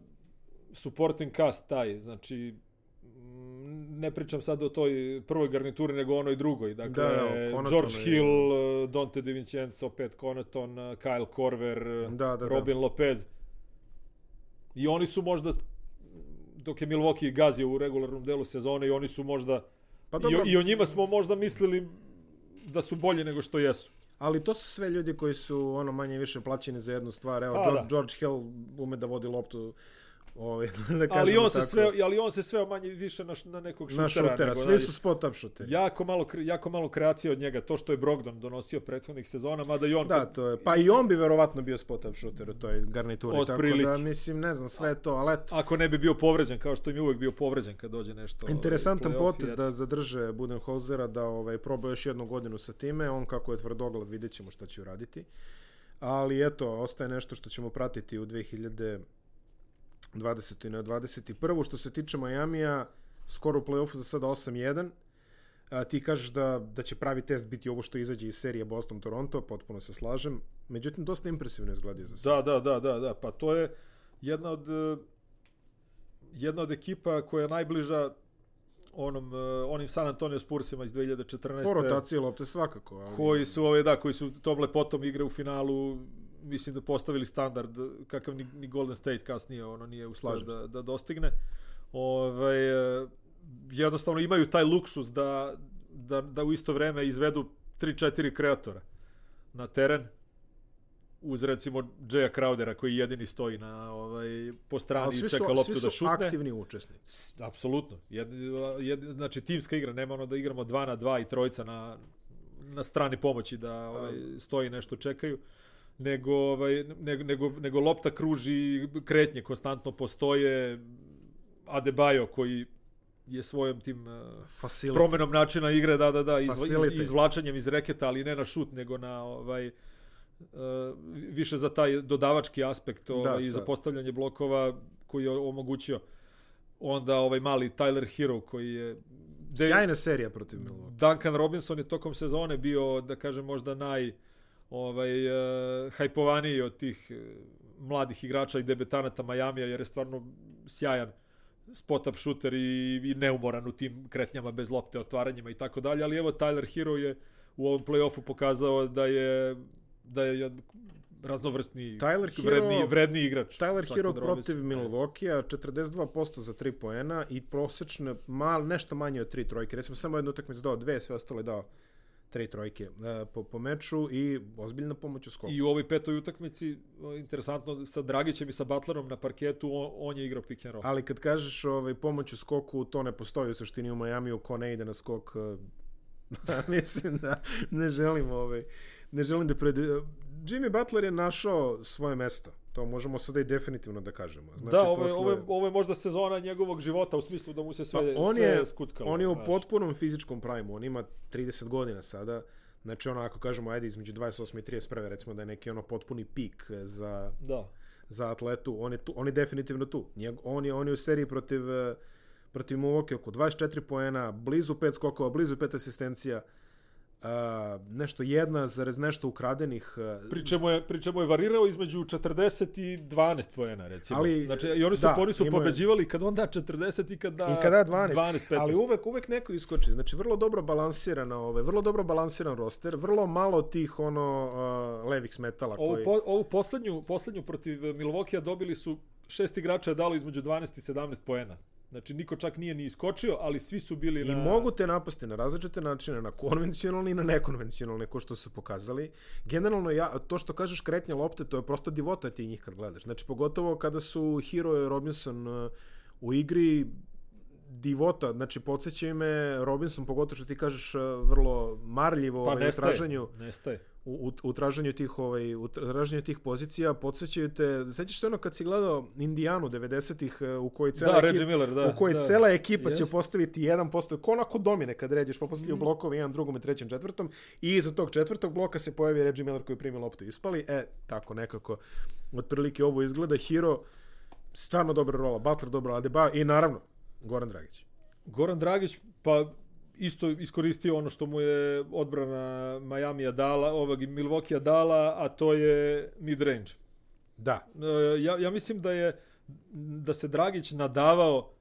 supporting cast taj, znači mm, ne pričam sad o toj prvoj garnituri, nego onoj drugoj. Dakle, Da, evo, George je- Hill, Dante DiVincenzo, Pat Connaughton, uh, Kyle Korver, Da, da, da. Robin Lopez. I oni su možda, dok je Milwaukee gazio u regularnom delu sezone, i oni su možda, Pa i, dobro, o, i o njima smo možda mislili da su bolji nego što jesu. Ali to su sve ljudi koji su ono manje više plaćeni za jednu stvar. Evo, Pa, George, da. George Hill ume da vodi loptu Ovaj, [laughs] da kažem, ali, on se sve, ali on se sve manje više na, na nekog šutera. Na šutera, svi su spot up šuteri. Jako malo, jako malo kreacije od njega, to što je Brogdon donosio prethodnih sezona, mada i on... Da, to je, pa i on bi verovatno bio spot up šuter u toj garnituri, od tako prilike. da mislim, ne znam, sve to, ali eto. Ako ne bi bio povređen, kao što im je uvek bio povređen kad dođe nešto... Ovaj, Interesantan potez da zadrže Budenholzera, da ovaj, proba još jednu godinu sa time, on kako je tvrdoglav, videćemo šta će uraditi. Ali eto, ostaje nešto što ćemo pratiti u 2000 20. na 21. Što se tiče Majamija, skoro u play-offu za sada 8-1. A, ti kažeš da, da će pravi test biti ovo što izađe iz serije Boston-Toronto, potpuno se slažem. Međutim, dosta impresivno izgledaju za sada. Da, da, da, da, da. Pa to je jedna od e, jedna od ekipa koja je najbliža onom e, onim San Antonio Spursima iz 2014. Po rotaciji lopte svakako, ali koji su ove da koji su tom lepotom igre u finalu mislim da postavili standard kakav ni, ni Golden State kasnije ono nije uspio da, da dostigne. Ovaj, jednostavno imaju taj luksus da, da, da u isto vreme izvedu 3-4 kreatora na teren uz recimo Jaya Crowdera koji jedini stoji na ovaj po strani i čeka loptu da šutne. Su aktivni učesnici. Apsolutno. Jed, jed, znači timska igra, nema ono da igramo 2 na 2 i trojica na na strani pomoći da ovaj stoji nešto čekaju nego ovaj nego nego nego lopta kruži kretnje konstantno postoje Adebayo koji je svojom tim uh, promenom načina igre da da da iz, iz, izvlačenjem iz reketa ali ne na šut nego na ovaj uh, više za taj dodavački aspekt ovaj, da, i za postavljanje blokova koji je omogućio onda ovaj mali Tyler Hero koji je de, sjajna serija protiv Milwaukee. Duncan Robinson je tokom sezone bio da kažem možda naj ovaj uh, hajpovaniji od tih uh, mladih igrača i debetanata Majamija jer je stvarno sjajan spot-up shooter i, i neumoran u tim kretnjama bez lopte, otvaranjima i tako dalje, ali evo Tyler Hero je u ovom play-offu pokazao da je da je raznovrsni Tyler Hero, vredni, vredni igrač. Tyler Hero da protiv Milwaukee 42% za 3 poena i prosečne mal nešto manje od 3 trojke. Recimo samo jednu utakmicu dao dve, sve ostale dao tri trojke uh, po, po meču i ozbiljna pomoć u skoku. I u ovoj petoj utakmici, interesantno, sa Dragićem i sa Butlerom na parketu, on, on je igrao pick and roll. Ali kad kažeš ovaj, pomoć u skoku, to ne postoji u suštini u Majamiju, ko ne ide na skok, uh, [laughs] mislim da ne želim ovaj, ne želim da pred... Jimmy Butler je našao svoje mesto. To možemo sada i definitivno da kažemo. Znači, da, ovo, posle... ovo, je, ovo je možda sezona njegovog života u smislu da mu se sve, pa on sve je, skuckalo. On je u znaš. potpunom fizičkom primu. On ima 30 godina sada. Znači, ono, ako kažemo, ajde, između 28 i 31, recimo da je neki ono potpuni pik za, da. za atletu. On je, tu, on je definitivno tu. Njeg, on, je, on je u seriji protiv, protiv Milwaukee oko 24 poena, blizu 5 skokova, blizu 5 asistencija. Uh, nešto jedna zarez nešto ukradenih uh, pričemu je pričemu je varirao između 40 i 12 poena recimo. Ali znači i oni su da, oni su pobeđivali kad onda 40 i kad da i kada 12, 12 15. ali uvek uvek neko iskoči. Znači vrlo dobro balansirana ove vrlo dobro balansiran roster vrlo malo tih ono uh, levih smetala ovu, koji po, ovu poslednju poslednju protiv Milwaukee dobili su šest igrača dali između 12 i 17 poena Znači, niko čak nije ni iskočio, ali svi su bili I na... I mogu te napasti na različite načine, na konvencionalne i na nekonvencionalne, ko što su pokazali. Generalno, ja, to što kažeš kretnja lopte, to je prosto divota ti njih kad gledaš. Znači, pogotovo kada su Hero i Robinson uh, u igri, divota, znači podsjećaju me Robinson, pogotovo što ti kažeš uh, vrlo marljivo pa, ovaj, nestaje, traženju. Nestaje u, u, u traženju tih ovaj u traženju tih pozicija podsećaju te sećaš se ono kad si gledao Indijanu 90-ih e, u kojoj cela da, ekipa Miller, da, u kojoj da, cela ekipa yes. će postaviti jedan posto ko onako domine kad ređeš pa postavljaju mm. blokove jedan drugom i trećem četvrtom i iza tog četvrtog bloka se pojavi Reggie Miller koji primi loptu i ispali. E tako nekako otprilike ovo izgleda. Hero stvarno dobra rola. Butler dobro Adeba i naravno Goran Dragić. Goran Dragić pa isto iskoristio ono što mu je odbrana Miami dala, ovog Milwaukee dala, a to je mid-range. Da. E, ja, ja mislim da je da se Dragić nadavao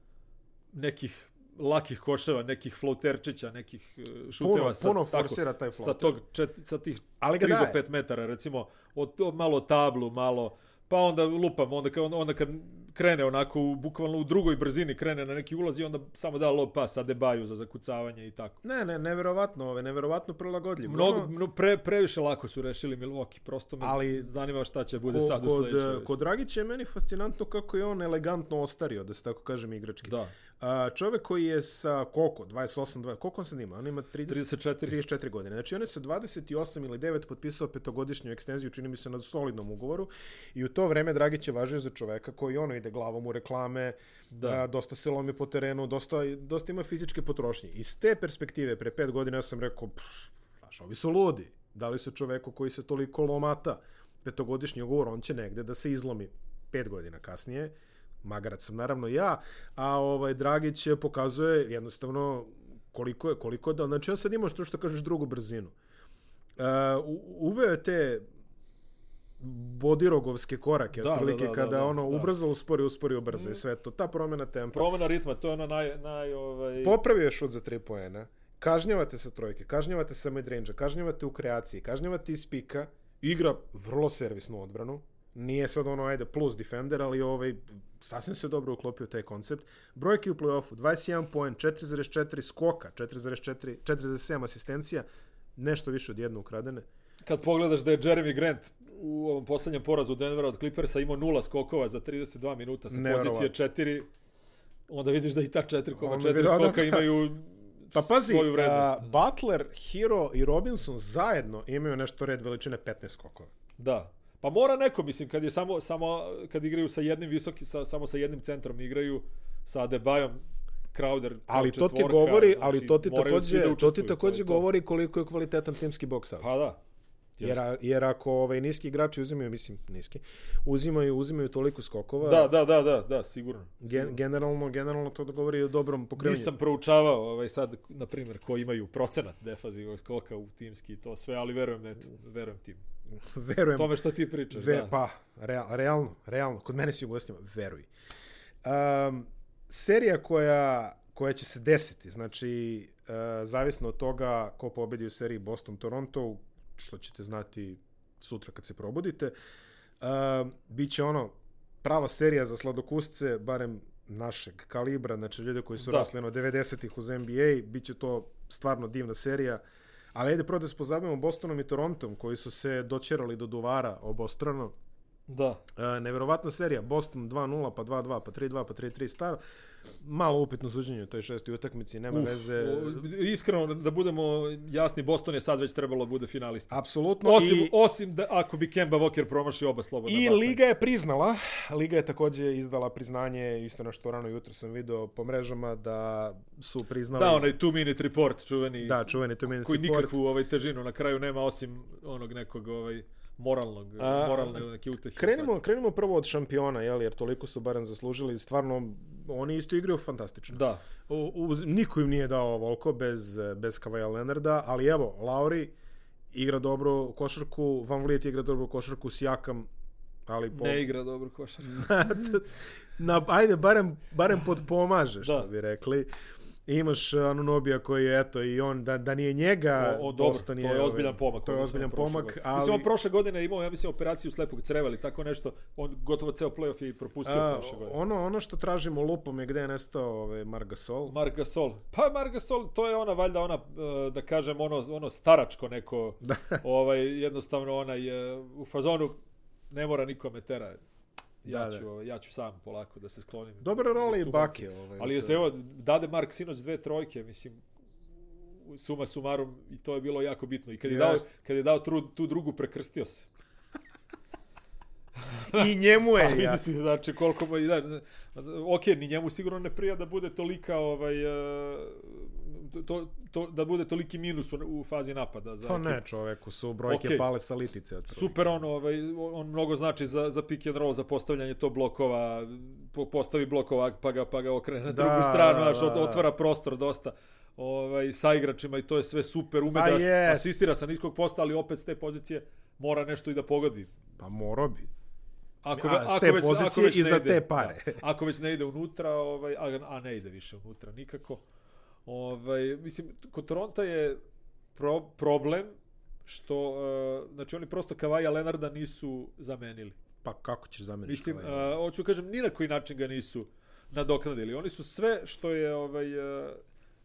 nekih lakih koševa, nekih floterčića, nekih e, šuteva puno, sa, puno forsira taj floter. Sa, tog čet, sa tih Ali 3 do 5 metara, recimo, od, od malo tablu, malo, pa onda lupam, onda, onda, onda kad krene onako u, bukvalno u drugoj brzini krene na neki ulaz i onda samo da lob pas Adebayu za zakucavanje i tako. Ne, ne, neverovatno, ove, neverovatno prilagodljivo. Mnogo, no, pre, previše lako su rešili Milwaukee, prosto me ali, zanima šta će bude ko, sad u sledećoj. Kod Dragića je meni fascinantno kako je on elegantno ostario, da se tako kažem igrački. Da. A, čovek koji je sa koliko, 28, 20, koliko on sad ima? On ima 30, 34. 34 godine. Znači on je sa 28 ili 9 potpisao petogodišnju ekstenziju, čini mi se na solidnom ugovoru i u to vreme Dragić je važio za čoveka koji ono ide glavom u reklame, da. a, dosta se lomi po terenu, dosta, dosta ima fizičke potrošnje. Iz te perspektive, pre 5 godina ja sam rekao, znaš, ovi su ludi. Da li se čoveku koji se toliko lomata petogodišnji ugovor, on će negde da se izlomi 5 godina kasnije magarac sam naravno ja, a ovaj Dragić pokazuje jednostavno koliko je, koliko da, znači on sad ima što što kažeš drugu brzinu. Uh, uveo je te bodirogovske korake, Da, da, otprilike da, da, kada da, ono da. ubrza, uspori, uspori, ubrza i sve to. Ta promjena tempa. Promjena ritma, to je ono naj... naj ovaj... Popravio je šut za 3 poena, kažnjavate sa trojke, kažnjavate sa midrange kažnjavate u kreaciji, kažnjavate iz pika, igra vrlo servisnu odbranu, nije sad ono, ajde, plus defender, ali ovaj, sasvim se dobro uklopio taj koncept. Brojke u play-offu, 21 poen, 4,4 skoka, 4,4, 4,7 asistencija, nešto više od jedne ukradene. Kad pogledaš da je Jeremy Grant u ovom poslednjem porazu Denvera od Clippersa imao nula skokova za 32 minuta sa Neverovatno. pozicije 4, onda vidiš da i ta Onda 4,4 vidi, da, skoka da. imaju [laughs] Pa pazi, svoju vrednost. Butler, Hero i Robinson zajedno imaju nešto red veličine 15 skokova. Da. Pa mora neko, mislim, kad je samo, samo kad igraju sa jednim visoki, sa, samo sa jednim centrom igraju sa Adebayom, Crowder, Ali to ti govori, znači, ali to ti takođe, da to ti takođe je to. govori koliko je kvalitetan timski boks out. Pa da. Jer, jer ako ovaj niski igrači uzimaju, mislim, niski, uzimaju, uzimaju toliko skokova, Da, da, da, da, da, sigurno. gen, generalno, generalno to da govori o dobrom pokrevanju. Nisam proučavao ovaj sad, na primjer, ko imaju procenat defazivog skoka u timski i to sve, ali verujem, eto, verujem tim. [laughs] Verujem. Tome što ti pričaš, Ve, da. Pa, real, realno, realno. Kod mene si u gostima, veruj. Um, serija koja, koja će se desiti, znači, uh, zavisno od toga ko pobedi u seriji Boston-Toronto, što ćete znati sutra kad se probudite, uh, bit će ono prava serija za sladokusce, barem našeg kalibra, znači ljude koji su Da. rasli ono 90-ih uz NBA, bit će to stvarno divna serija. Ali ajde prvo da se pozabavimo Bostonom i Torontom, koji su se doćerali do duvara obostrano. Da. E, neverovatna serija, Boston 2-0, pa 2-2, pa 3-2, pa 3-3 staro. Malo upitno suđenje u toj šestoj utakmici, nema Uf, veze. iskreno, da budemo jasni, Boston je sad već trebalo da bude finalista. Apsolutno. Osim, I, osim da ako bi Kemba Walker promašio oba slobodna I bacanja. Liga je priznala, Liga je takođe izdala priznanje, isto nešto rano jutro sam video po mrežama, da su priznali... Da, onaj two minute report, čuveni, Da, čuveni to minute koji report. nikakvu ovaj, težinu na kraju nema, osim onog nekog ovaj, moralnog, A, moralne neke utehe. Krenimo, krenimo prvo od šampiona, jel, jer toliko su barem zaslužili. Stvarno, oni isto igraju fantastično. Da, U, uz, niko im nije dao Volko bez, bez Kavaja Leonarda, ali evo, Lauri igra dobro u košarku, Van Vliet igra dobro u košarku, Sijakam, ali po... ne igra dobro košar. [laughs] na, ajde, barem, barem podpomaže, što Da. bi rekli. Imaš Anunobija koji je, eto, i on, da, da nije njega, O, o, dobro, to je ozbiljan pomak. To je ozbiljan pomak, godine. ali... Mislim, on prošle godine imao, ja mislim, operaciju slepog creva ili tako nešto. On gotovo ceo playoff je propustio A, prošle godine. ono, ono što tražimo lupom je gde je nestao ovaj, Margasol. Marc Gasol. Pa Marc Gasol, to je ona valjda ona e, da kažem ono ono staračko neko [laughs] Da. ovaj jednostavno onaj e, u fazonu ne mora nikome tera. Ja Da, ću ovaj, ja ću sam polako da se sklonim. Dobre role i Bake. Ovaj, Ali je to- evo dade Mark sinoć dve trojke, mislim suma sumarum i to je bilo jako bitno i kad je dao kad je dao tu, tu drugu prekrstio se. [laughs] I njemu Pa je [laughs] jasno. znači koliko mu da, ok, ni njemu sigurno ne prija da bude tolika ovaj e, to, to, da bude toliki minus u, u fazi napada za Pa ekipu. ne, čoveku su brojke Okej. pale sa litice. otprilike. Super on, ovaj, on mnogo znači za, za pick and roll, za postavljanje to blokova, po, postavi blokova pa ga, pa ga okrene na Da, drugu stranu, da, da, da. otvara prostor dosta ovaj, sa igračima i to je sve super, ume Pa da jest. asistira sa niskog posta, ali opet s te pozicije mora nešto i da pogodi. Pa morao bi. Ako, A, ako već, pozicije ako već i za ide, te pare. Da, ako već ne ide unutra, ovaj, a, a ne ide više unutra nikako. Ovaj, mislim, kod Toronta je pro, problem što, uh, znači oni prosto Kavaja Lenarda nisu zamenili. Pa kako ćeš zameniti? Mislim, uh, hoću kažem, ni na koji način ga nisu nadoknadili. Oni su sve što je ovaj uh,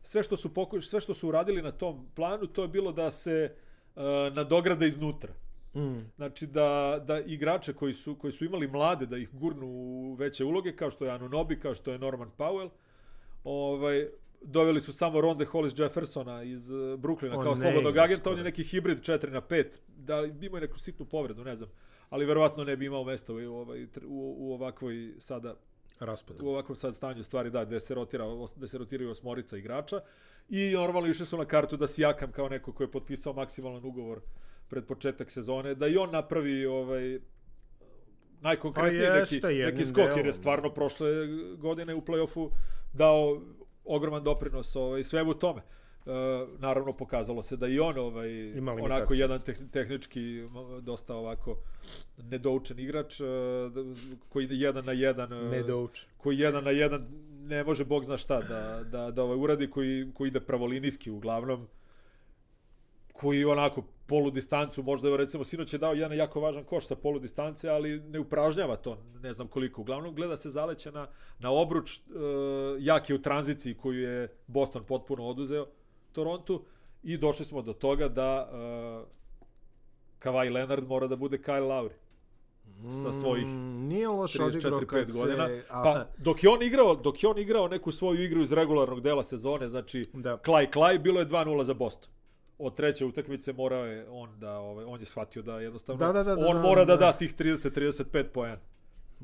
sve što su pokuš, sve što su uradili na tom planu, to je bilo da se uh, nadograde iznutra. Mm. Znači da, da igrače koji su, koji su imali mlade da ih gurnu u veće uloge, kao što je Anunobi, kao što je Norman Powell, ovaj, doveli su samo Ronde Hollis Jeffersona iz uh, Brooklyna kao slobodnog agenta, on je neki hibrid 4 na 5, da li imao je neku sitnu povredu, ne znam, ali verovatno ne bi imao mesta u, ovaj, u, u ovakvoj sada Raspad. u ovakvom sad stanju stvari da gde se rotira da se rotiraju osmorica igrača. I normalno išli su na kartu da Sijakam kao neko ko je potpisao maksimalan ugovor pred početak sezone da i on napravi ovaj najkonkretniji Pa neki, jeste, neki skok jer je stvarno prošle godine u play-offu dao ogroman doprinos ovaj, svemu tome. naravno pokazalo se da i on ovaj Ima onako jedan teh, tehnički dosta ovako nedoučen igrač uh, koji ide jedan na jedan uh, Nedouč. koji jedan na jedan ne može bog zna šta da, da, da ovaj uradi, koji, koji ide pravolinijski uglavnom, koji onako polu distancu, možda evo recimo sinoć je dao jedan jako važan koš sa polu distance, ali ne upražnjava to, ne znam koliko. Uglavnom gleda se zaleće na, na obruč, e, jak je u tranziciji koju je Boston potpuno oduzeo Torontu i došli smo do toga da e, Kawhi Leonard mora da bude Kyle Lowry sa svojih Mm, nije loš odigrao 34 kad 5 godina. se... a- Pa dok je on igrao, dok je on igrao neku svoju igru iz regularnog dela sezone, znači Da. klaj klaj, bilo je 2:0 za Boston. Od treće utakmice morao je on da ovaj on je shvatio da jednostavno Da, da, da, da, on da, mora da da. da tih 30 35 poena.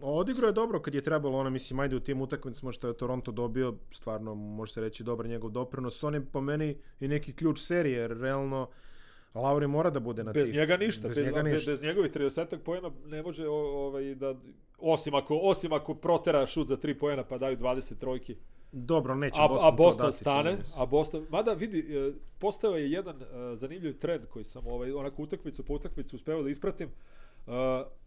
Odigrao je dobro kad je trebalo, ono, mislim, ajde u tim utakmicama što je Toronto dobio, stvarno, može se reći, dobar njegov doprinos. On je po meni i neki ključ serije, jer realno Lauri mora da bude na Bez tih. njega ništa, Bez, bez, njega bez, ništa. bez njegovih 30 poena ne može ovaj da osim ako osim ako protera šut za 3 poena pa daju 20 trojki. Dobro, neće A, Boston, a Boston to dati, stane, a Boston, mada vidi, e, postao je jedan e, zanimljiv trend koji sam ovaj, onako utakmicu po utakmicu uspeo da ispratim. E,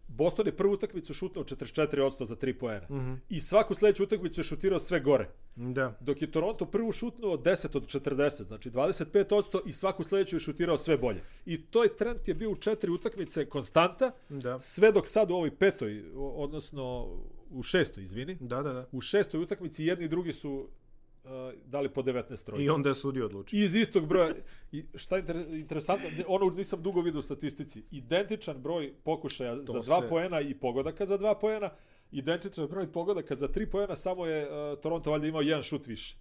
Boston je prvu utakmicu šutnuo 44% za 3 poena. Mhm. I svaku sledeću utakmicu je šutirao sve gore. Da. Dok je Toronto prvu šutnuo 10 od 40, znači 25% i svaku sledeću je šutirao sve bolje. I toj trend je bio u četiri utakmice konstanta, Da. sve dok sad u ovoj petoj, odnosno u šestoj, izvini, Da, da, da. u šestoj utakmici jedni i drugi su uh, dali po 19 trojki. I onda je sudio odlučio. Iz istog broja. I šta je inter- interesantno, ono nisam dugo vidio u statistici. Identičan broj pokušaja za dva se- poena i pogodaka za dva poena, identičan broj pogodaka za tri poena, samo je uh, Toronto valjda imao jedan šut više.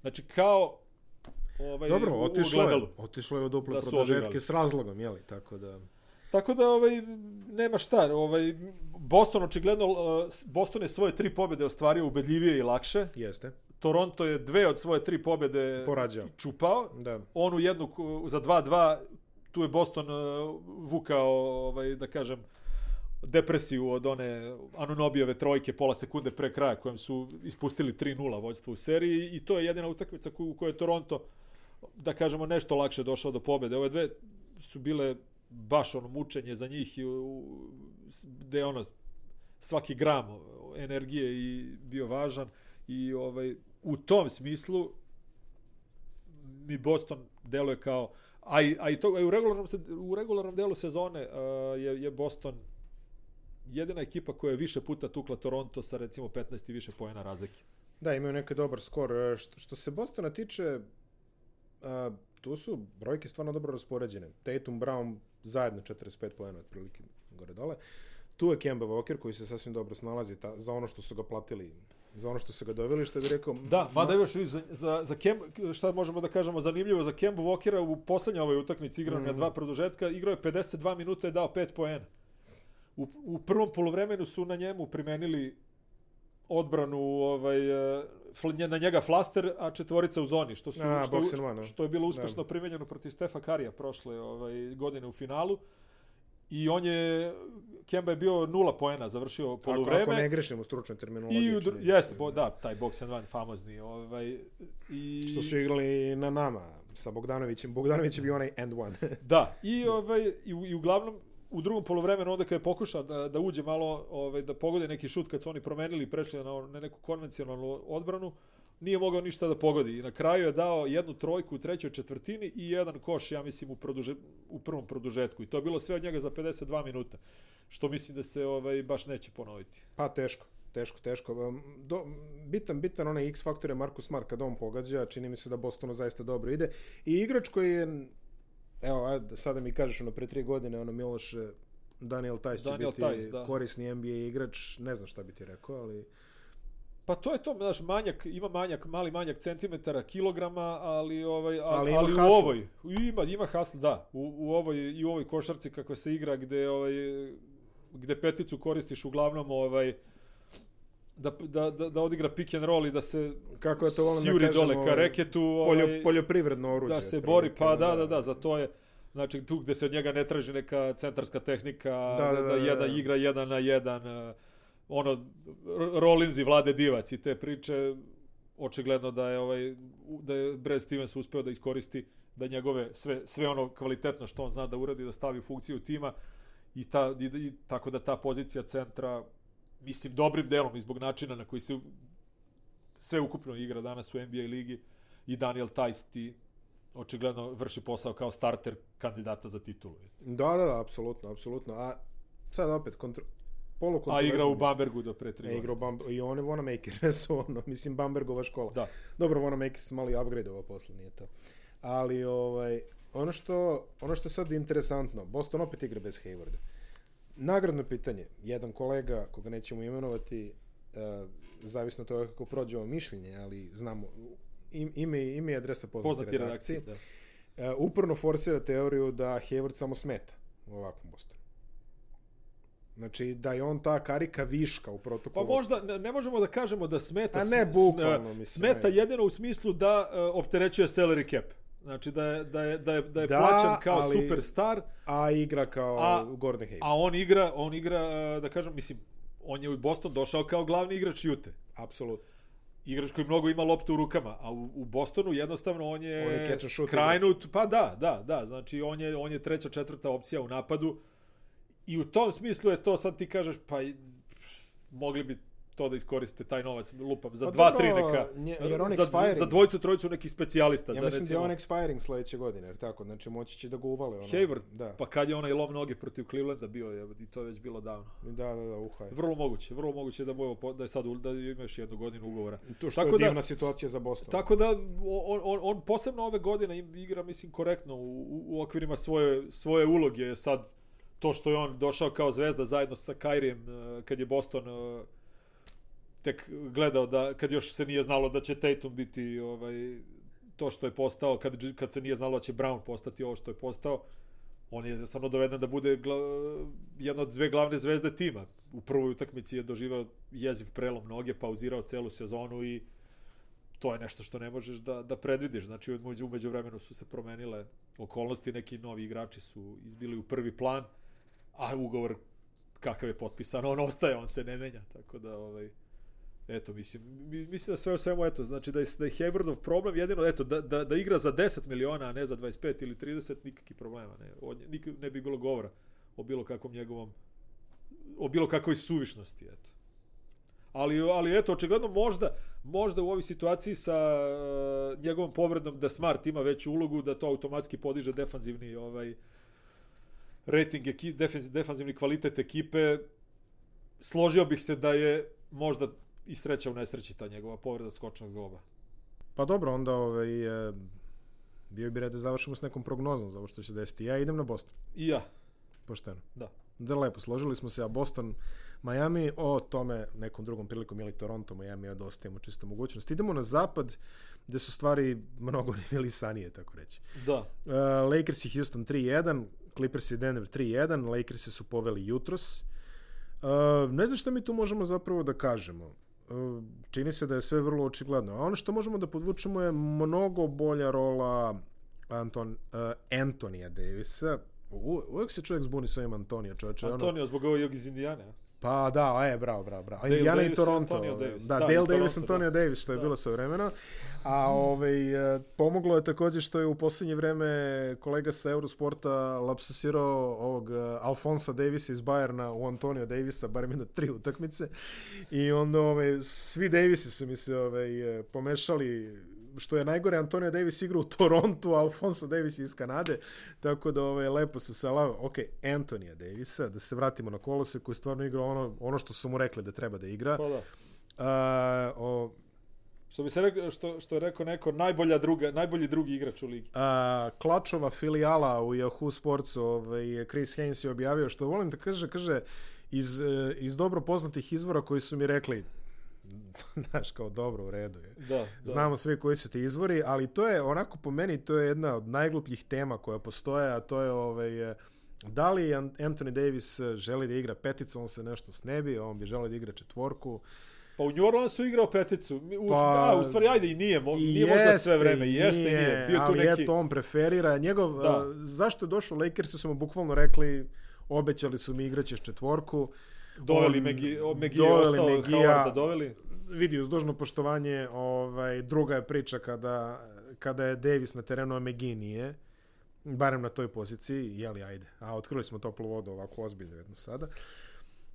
Znači kao ovaj, Dobro, otišlo je, otišlo je u duple Da produžetke s razlogom, jeli, tako da... Tako da ovaj nema šta, ovaj Boston očigledno uh, Boston je svoje tri pobjede ostvario ubedljivije i lakše. Jeste. Toronto je dve od svoje tri pobjede Porađao. čupao. Da. onu jednu za 2-2 tu je Boston uh, vukao ovaj da kažem depresiju od one Anunobijeve trojke pola sekunde pre kraja kojem su ispustili 3-0 vođstvo u seriji i to je jedina utakmica u kojoj je Toronto da kažemo nešto lakše došao do pobede. Ove dve su bile baš ono mučenje za njih i gde ono svaki gram energije i bio važan i ovaj u tom smislu mi Boston deluje kao a i, a i to a i u regularnom se, u regularnom delu sezone uh, je je Boston jedina ekipa koja je više puta tukla Toronto sa recimo 15 i više poena razlike. Da, imaju neki dobar skor. E, Što, što se Bostona tiče, a, tu su brojke stvarno dobro raspoređene. Tatum, Brown zajedno 45 pojena otprilike gore dole. Tu je Kemba Walker koji se sasvim dobro snalazi ta, za ono što su ga platili, za ono što su ga doveli, što bi rekao... Da, mada još za, za, za Kem, šta možemo da kažemo zanimljivo, za Kembu Walkera u poslednjoj ovoj utakmici igrao mm. na dva produžetka, igrao je 52 minuta i dao 5 poena. U, u prvom polovremenu su na njemu primenili odbranu ovaj eh, na njega flaster a četvorica u zoni što su A, što, one, no. što je bilo uspešno primenjeno protiv Stefa Karija prošle ovaj godine u finalu i on je Kemba je bio nula poena završio Ako, poluvreme ako ne grešim u stručnoj terminologiji. i u, jeste bo, da taj box and one famozni ovaj i Što su igrali na nama sa Bogdanovićem. Bogdanović je bio onaj end one. Da, i ovaj i, i uglavnom u drugom poluvremenu onda kad je pokušao da, da uđe malo ovaj da pogodi neki šut kad su oni promenili i prešli na, na neku konvencionalnu odbranu, nije mogao ništa da pogodi. I na kraju je dao jednu trojku u trećoj četvrtini i jedan koš, ja mislim, u, produže, u prvom produžetku. I to je bilo sve od njega za 52 minuta. Što mislim da se ovaj baš neće ponoviti. Pa teško, teško, teško. Do, bitan, bitan onaj X faktor je Marcus Smart kada on pogađa, čini mi se da Bostonu zaista dobro ide. I igrač koji je, evo, ajde, sada mi kažeš ono pre tri godine, ono Miloš, eh, Daniel Tajs će biti Theis, da. korisni NBA igrač, ne znam šta bi ti rekao, ali Pa to je to, znaš, manjak, ima manjak, mali manjak centimetara, kilograma, ali ovaj ali, Ali ali u ovoj ima ima hasl, da. U, u ovoj i u ovoj košarci kako se igra gde ovaj gde peticu koristiš uglavnom ovaj da, da, da, da odigra pick and roll i da se kako je to volim da sjuri kažem, dole ka ovaj, reketu, poljo, ovaj, poljoprivredno oruđe. da se bori, pa ono, da, da, da, za to je znači tu gde se od njega ne traži neka centarska tehnika, da, Da, da, da, da, da, jedan da. igra jedan na jedan, eh, ono, Rollins i Vlade Divac i te priče, očigledno da je ovaj da je Brad Stevens uspeo da iskoristi da njegove sve sve ono kvalitetno što on zna da uradi da stavi u funkciju tima i ta i, i tako da ta pozicija centra mislim dobrim delom i zbog načina na koji se sve ukupno igra danas u NBA ligi i Daniel Tajsti očigledno vrši posao kao starter kandidata za titulu. Da, da, da, apsolutno, apsolutno. A sad opet, kontro, polu A igra u Bambergu do pre tri godine. Igra u Bambergu, i on je Wanamaker, su [laughs] ono, mislim, Bambergova škola. Da. Dobro, Wanamaker se malo i upgrade-ovao posle, nije to. Ali, ovaj, ono što, ono što je sad interesantno, Boston opet igra bez Haywarda. Nagradno pitanje, jedan kolega, koga nećemo imenovati, uh, zavisno to kako prođe ovo mišljenje, ali znamo, ime, ime i adresa poznati, poznati redakcije, redakcije da. uh, uporno forsira teoriju da Hayward samo smeta u ovakvom Bostonu. Znači, da je on ta karika viška u protokolu. Pa možda, ne, ne možemo da kažemo da smeta. A ne, bukvalno, mislim. Smeta ne. jedino u smislu da uh, opterećuje salary cap. Znači da je, da je, da je, da je da, plaćan kao ali, superstar. A igra kao a, Gordon Hayward. A on igra, on igra, da kažem, mislim, on je u Boston došao kao glavni igrač Jute. Apsolutno. Igrač koji mnogo ima loptu u rukama, a u, u Bostonu jednostavno on je, on je skrajnut, pa da, da, da, znači on je, on je treća, četvrta opcija u napadu i u tom smislu je to, sad ti kažeš, pa mogli bi to da iskoriste taj novac lupam za pa dva tri neka nje, jer on za, expiring. za dvojicu trojicu neki specijalista ja za mislim recimo, da je on expiring sledeće godine jer tako znači moći će da ga uvale ono Hayward da. pa kad je onaj lom noge protiv Clevelanda bio je i to je već bilo davno. Da da da uha je. vrlo moguće vrlo moguće da mu da je sad da ima još jednu godinu ugovora. To što tako je da- divna da, situacija za Boston. tako da on, on, on posebno ove godine igra mislim korektno u, u, u okvirima svoje svoje uloge. Sad to što je on došao kao zvezda zajedno sa Kairijem eh, kad je Boston eh, tek gledao da kad još se nije znalo da će Tatum biti ovaj to što je postao kad kad se nije znalo da će Brown postati ovo što je postao on je jednostavno doveden da bude gla, jedna od dve glavne zvezde tima. U prvoj utakmici je doživao jeziv prelom noge, pauzirao celu sezonu i to je nešto što ne možeš da, da predvidiš. Znači, umeđu vremenu su se promenile okolnosti, neki novi igrači su izbili u prvi plan, a ugovor kakav je potpisan, on ostaje, on se ne menja, tako da ovaj eto mislim mislim da sve o svemu eto znači da je da je Haywardov problem jedino eto da, da, da igra za 10 miliona a ne za 25 ili 30 nikakvih problema ne. Od nik, ne bi bilo govora o bilo kakvom njegovom o bilo kakvoj suvišnosti eto. Ali ali eto očigledno možda možda u ovoj situaciji sa uh, njegovom povredom da Smart ima veću ulogu da to automatski podiže defanzivni ovaj rating ekip, defanzivni kvalitet ekipe, složio bih se da je možda i sreća u nesreći ta njegova povreda skočnog zloba. Pa dobro, onda ovaj, e, bio bi red da završimo s nekom prognozom za ovo što će desiti. Ja idem na Boston. I ja. Pošteno. Da. Da lepo, složili smo se, a Boston, Miami, o tome nekom drugom prilikom ili Toronto, Miami, da ostavimo čisto mogućnost. Idemo na zapad, gde su stvari mnogo [laughs] sanije, tako reći. Da. Uh, Lakers i Houston 3-1, Clippers i Denver 3-1, Lakers su poveli jutros. Uh, ne znam šta mi tu možemo zapravo da kažemo. Uh, čini se da je sve vrlo očigledno. A ono što možemo da podvučemo je mnogo bolja rola Anton, uh, Antonija Davisa. U, uvijek se čovjek zbuni s ovim Antonija, čovječe. Antonio, ono... zbog ovog iz Indijane. Pa da, e, bravo, bravo, bravo. Dale Indiana Davis i Toronto. Antonio Davis. Da, da Dale Davis, Toronto, Antonio da. Davis, što je da. bilo sve vremena. A ovaj, e, pomoglo je takođe što je u poslednje vreme kolega sa Eurosporta lapsasirao ovog e, Alfonsa Davisa iz Bajerna u Antonio Davisa, bar na tri utakmice. I onda ovaj, svi Davisi su mi se ovaj, e, pomešali što je najgore, Antonio Davis igra u [laughs] Torontu, Alfonso Davis iz Kanade, tako da ovaj, lepo se salao, ok, Antonija Davisa, da se vratimo na kolose koji stvarno igra ono, ono što su mu rekli da treba da igra. Pa da. Uh, o, Što bi se rekao, što, što je rekao neko, najbolja druga, najbolji drugi igrač u ligi. A, Klačova filijala u Yahoo Sportsu, ovaj, Chris Haynes je objavio, što volim da kaže, kaže, iz, e, iz dobro poznatih izvora koji su mi rekli, [laughs] znaš, kao dobro, u redu je. Da, da. Znamo svi koji su ti izvori, ali to je, onako po meni, to je jedna od najglupljih tema koja postoje, a to je ovaj, da li Anthony Davis želi da igra peticu, on se nešto snebi, on bi želeo da igra četvorku, Pa u New Orleansu igrao peticu. U, pa, a, u stvari, ajde, i nije, mo, nije jeste, možda sve vreme. I jeste nije, i nije. Bio ali neki... eto, on preferira. Njegov, da. uh, zašto je došao Lakersi su mu bukvalno rekli, obećali su mi igraćeš četvorku. Doveli on, Megi, Megije, doveli ostao, Megija, Havarda doveli. Vidi, uz dužno poštovanje, ovaj, druga je priča kada, kada je Davis na terenu, a Megi nije barem na toj poziciji, jeli ajde. A otkrili smo toplu vodu ovako ozbiljno jedno sada.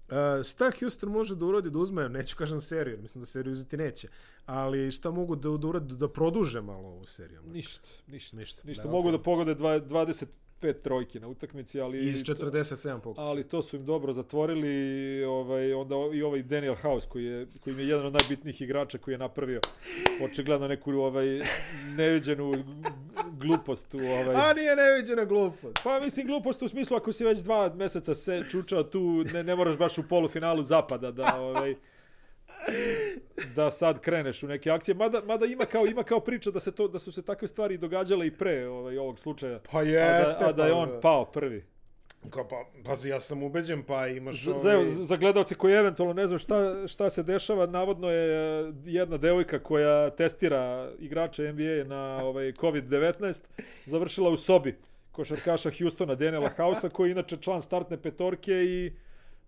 E, šta Houston može da uradi da uzme, neću kažem seriju, mislim da seriju uzeti neće, ali šta mogu da, da uradi da produže malo ovu seriju? Ništa, ništa, ništa. ništa. Da, mogu okay. da pogode 20 pet trojki na utakmici, ali... Iz 47 pokušaja. Ali to su im dobro zatvorili, ovaj, onda i ovaj Daniel House, koji je, koji im je jedan od najbitnijih igrača koji je napravio očigledno neku ovaj, neviđenu glupost u Ovaj. A nije neviđena glupost. Pa mislim glupost u smislu ako si već dva meseca se čučao tu, ne, ne moraš baš u polufinalu zapada da... Ovaj, da sad kreneš u neke akcije. Mada, mada ima kao ima kao priča da se to da su se takve stvari događale i pre ovaj ovog slučaja. Pa a jeste, da, a da je pa on da. pao prvi. Kao, pa, pazi, ja sam ubeđen, pa imaš... Za, ovaj- za, za gledalce koji eventualno ne znaju šta, šta se dešava, navodno je e, jedna devojka koja testira igrače NBA na ovaj COVID-19 završila u sobi košarkaša Houstona Daniela Hausa koji je inače član startne petorke i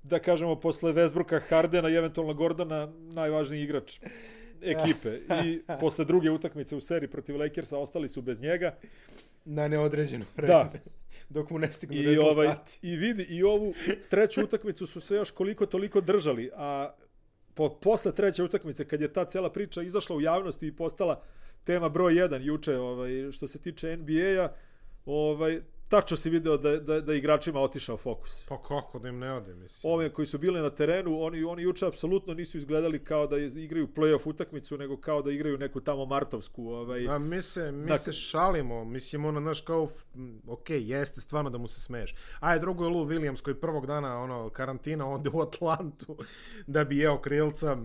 da kažemo posle Westbrooka Hardena i eventualno Gordona najvažniji igrač ekipe i [laughs] posle druge utakmice u seriji protiv Lakersa ostali su bez njega Na neodređeno vreme. Da. [laughs] Dok mu ne stignu I rezultati. ovaj i vidi i ovu treću utakmicu su se još koliko toliko držali, a po, posle treće utakmice kad je ta cela priča izašla u javnosti i postala tema broj 1 juče ovaj što se tiče NBA-a, ovaj tačno si video da da da igračima otišao fokus. Pa kako da im ne ode, mislim. Ove koji su bili na terenu, oni oni juče apsolutno nisu izgledali kao da igraju plej-of utakmicu, nego kao da igraju neku tamo martovsku, ovaj A mi se, mi Dakle- se šalimo, mislim, ono, znaš, kao, ok, jeste stvarno da mu se smeješ. Ajde, drugo je Lou Williams koji prvog dana, ono, karantina, ode u Atlantu [laughs] da bi jeo krilca,